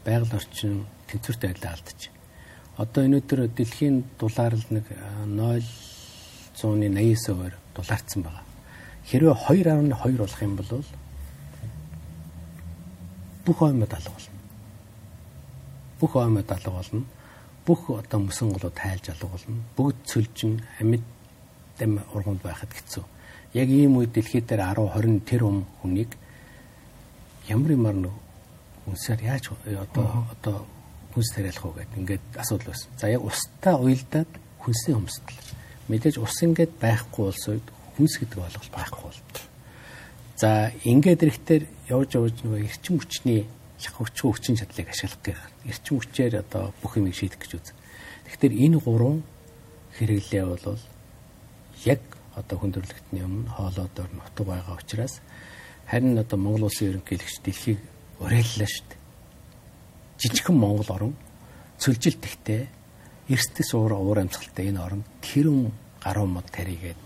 байгаль орчин тэнцвэртэй байдлаа алдчих. Одоо өнөөдөр дэлхийн дулаарл нэг 0.89-оор дулаардсан байгаа. Хэрвээ 2.2 болох юм бол бүх оймод алга болно. Бүх оймод алга болно. Бүх одоо мөсөн голууд тайлж алга болно. Бүгд цөлжин амьд дэм ургамд байхад хэцүү. Яг ийм үед дэлхийд дээр 10 20 тэр ум хүнийг ямар юмар нэг үнсээр яаж одоо одоо хүнс тариалах уу гэдэг ингээд асуудал байсан. За яг устдаа уйлдаад хүнсний хөмсдөл мэдээж ус ингээд байхгүй улс үед хүнс гэдэг ойлголт байхгүй бол. За ингээд эрэхтэр явж явж нөгөө эрчим хүчний шахавчгүй хүчин чадлыг ашиглах гэх эрчим хүчээр одоо бүх юмыг шийдэх гэж үз. Тэгэхээр энэ гурван хэрэглээ бол яг одоо хүндрэлтний өмнө хоолоодоор нутаг байгаа учраас харин одоо Монгол улсын ерөнхийлөгч дэлхийг уриаллаа шүү дээ. Жижигхэн Монгол орн цөлжилтгтэй эрсдэс уур уур амьсгалтай энэ орн тэрэн гаруй мод тарийгээд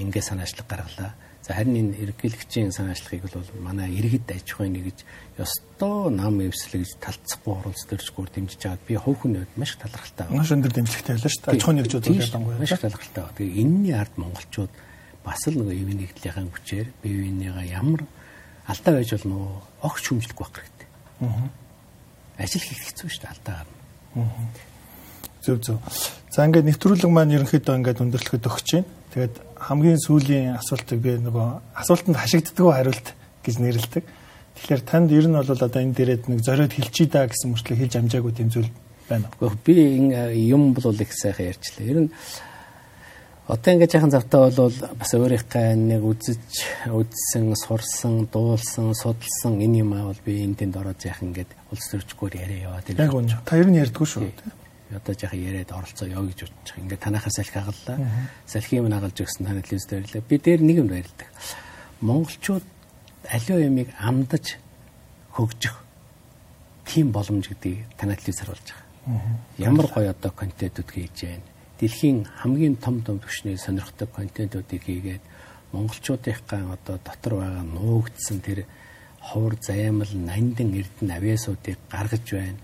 ингээ санаачлаг гаргалаа. За харин энэ эргэлгчийн санаачлагыг бол манай иргэд аж ахуйн нэгж ёстой нам эвслэг гэж талцахгүй оролцож дөржгүүр дэмжиж байгаад би хувь хүн хувьд маш талархалтай байна. Маш өндөр дэмжлэгтэй байлаа шүү дээ. Аж ахуйн нэгжүүд болонгой маш талархалтай байна. Тэгээ энэний ард монголчууд бас л нөгөө ивэн нэгдлийнхэн хүчээр бие биенийгаа ямар алдаа байж болно уу? Огч хүмжлэх байх хэрэгтэй. Аа. Ажил хийх хэцүү шүү дээ алдаагаар. Аа. Зөв зөв. За ингээд нэвтрүүлэг маань ерөнхийдөө ингээд өндөрлөхөд өгч байна. Тэгээд хамгийн сүүлийн асуултыг би нөгөө асуултанд хашигддаг хариулт гэж нэрлэдэг. Тэгэхээр танд ер нь бол одоо энэ дээрээ нэг зориод хэлчихий да гэсэн мөртлөө хэлж амжаагүй тийм зүйл байна уу? Би юм бол их сайхан ярьчлаа. Ер нь одоо ингээд яхан завтаа бол бас өөрийнхөө нэг үзэж үзсэн, сурсан, дуулсан, судалсан энэ юм аа бол би энэ тэнд ороод яхан ингээд улс төрчгөөр яриа яваад байна. Яг үнэ. Та ер нь ярьдгүй шүү одоо жаахан яриад оролцоо яа гэж бодож байгаа. Ингээд танахаа салхи хагаллаа. Салхи юм хагалж өгсөн таны телевизд баярлалаа. Би дээр нэг юм баярлалаа. Монголчууд аливаа ямиг амдаж хөгжих тийм боломж гэдгийг танай телевиз харуулж байгаа. Ямар гоё одоо контентууд хийж байна. Дэлхийн хамгийн том том түвшний сонирхдаг контентуудыг хийгээд монголчуудынхаа одоо дотор байгаа нуугдсан тэр ховор займал нандин эрдэнэ авиасуудыг гаргаж байна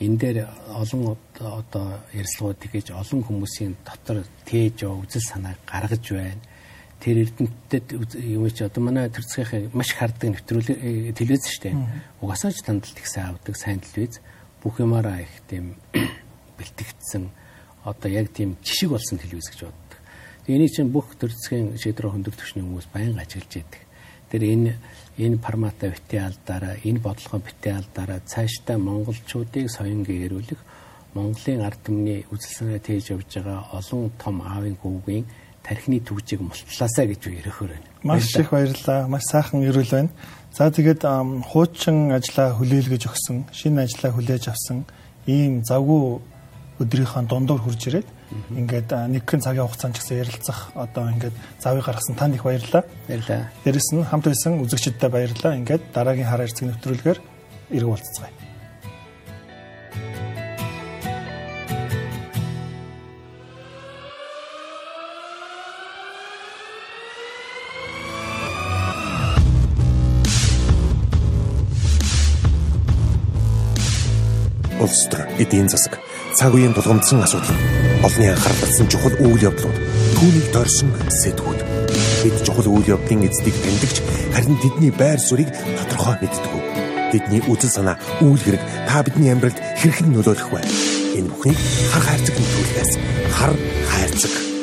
энэ дээр олон одоо ярилцлагууд тэгэж олон хүмүүсийн дотор тээж үзэл санааг гаргаж байна. Тэр эрдэмтэд юм чи одоо манай төрцгийнхээ маш хардаг нэвтрүүлэг телевиз шүү дээ. Угасаа ч тандалт их сайн авдаг сайн телевиз бүх юмараа их тийм бэлтгэгдсэн одоо яг тийм жишг болсон телевиз гэж боддог. Эний чинь бүх төр засгийн шийдвэр хөндөг төвчний хүмүүс байнга ажиллаж идэг. Тэр энэ энэ формата битээ алдараа, энэ бодлогоо битээ алдараа цаашдаа монголчуудыг соён гээрүүлэх Монголын ард түмний үзэл санаа тээж явж байгаа олон том аавын хүүгийн тархины төвжийг мултлаасаа гэж ярихөр байна. Маш их баярлалаа. Маш сайхан ирүүл байна. За тэгээд хуучин ажлаа хүлээлгэж өгсөн, шинэ ажлаа хүлээж авсан ийм завгүй өдрийнхөө дундуур хурж ирээд ингээд нэгэн цагийн хугацаанд ч гэсэн ярилцах одоо ингээд завыг гаргасан танд их баярлалаа. Баярлалаа. Дэрэс нь хамт байсан үзэгчдэд баярлалаа. Ингээд дараагийн хараа эрцэг нэвтрүүлгээр эрг уулзцгаая. улс төр эдийн засаг цаг үеийн тулгамдсан асуудал. Олонний анхаарал татсан чухал үйл явдлууд. Түүнийг дорсон сэдвүүд. Бид чухал үйл явдлын эздийг тэмдэгч харин тэдний байр суурийг тодорхой мэддэг. Тэдний үзэл санаа үйл хэрэг та бидний амьдралд хэрхэн нөлөөлөх вэ? Энэ бүхнийг хар хайрцаг нөлөөлөхөөс хар хайрцаг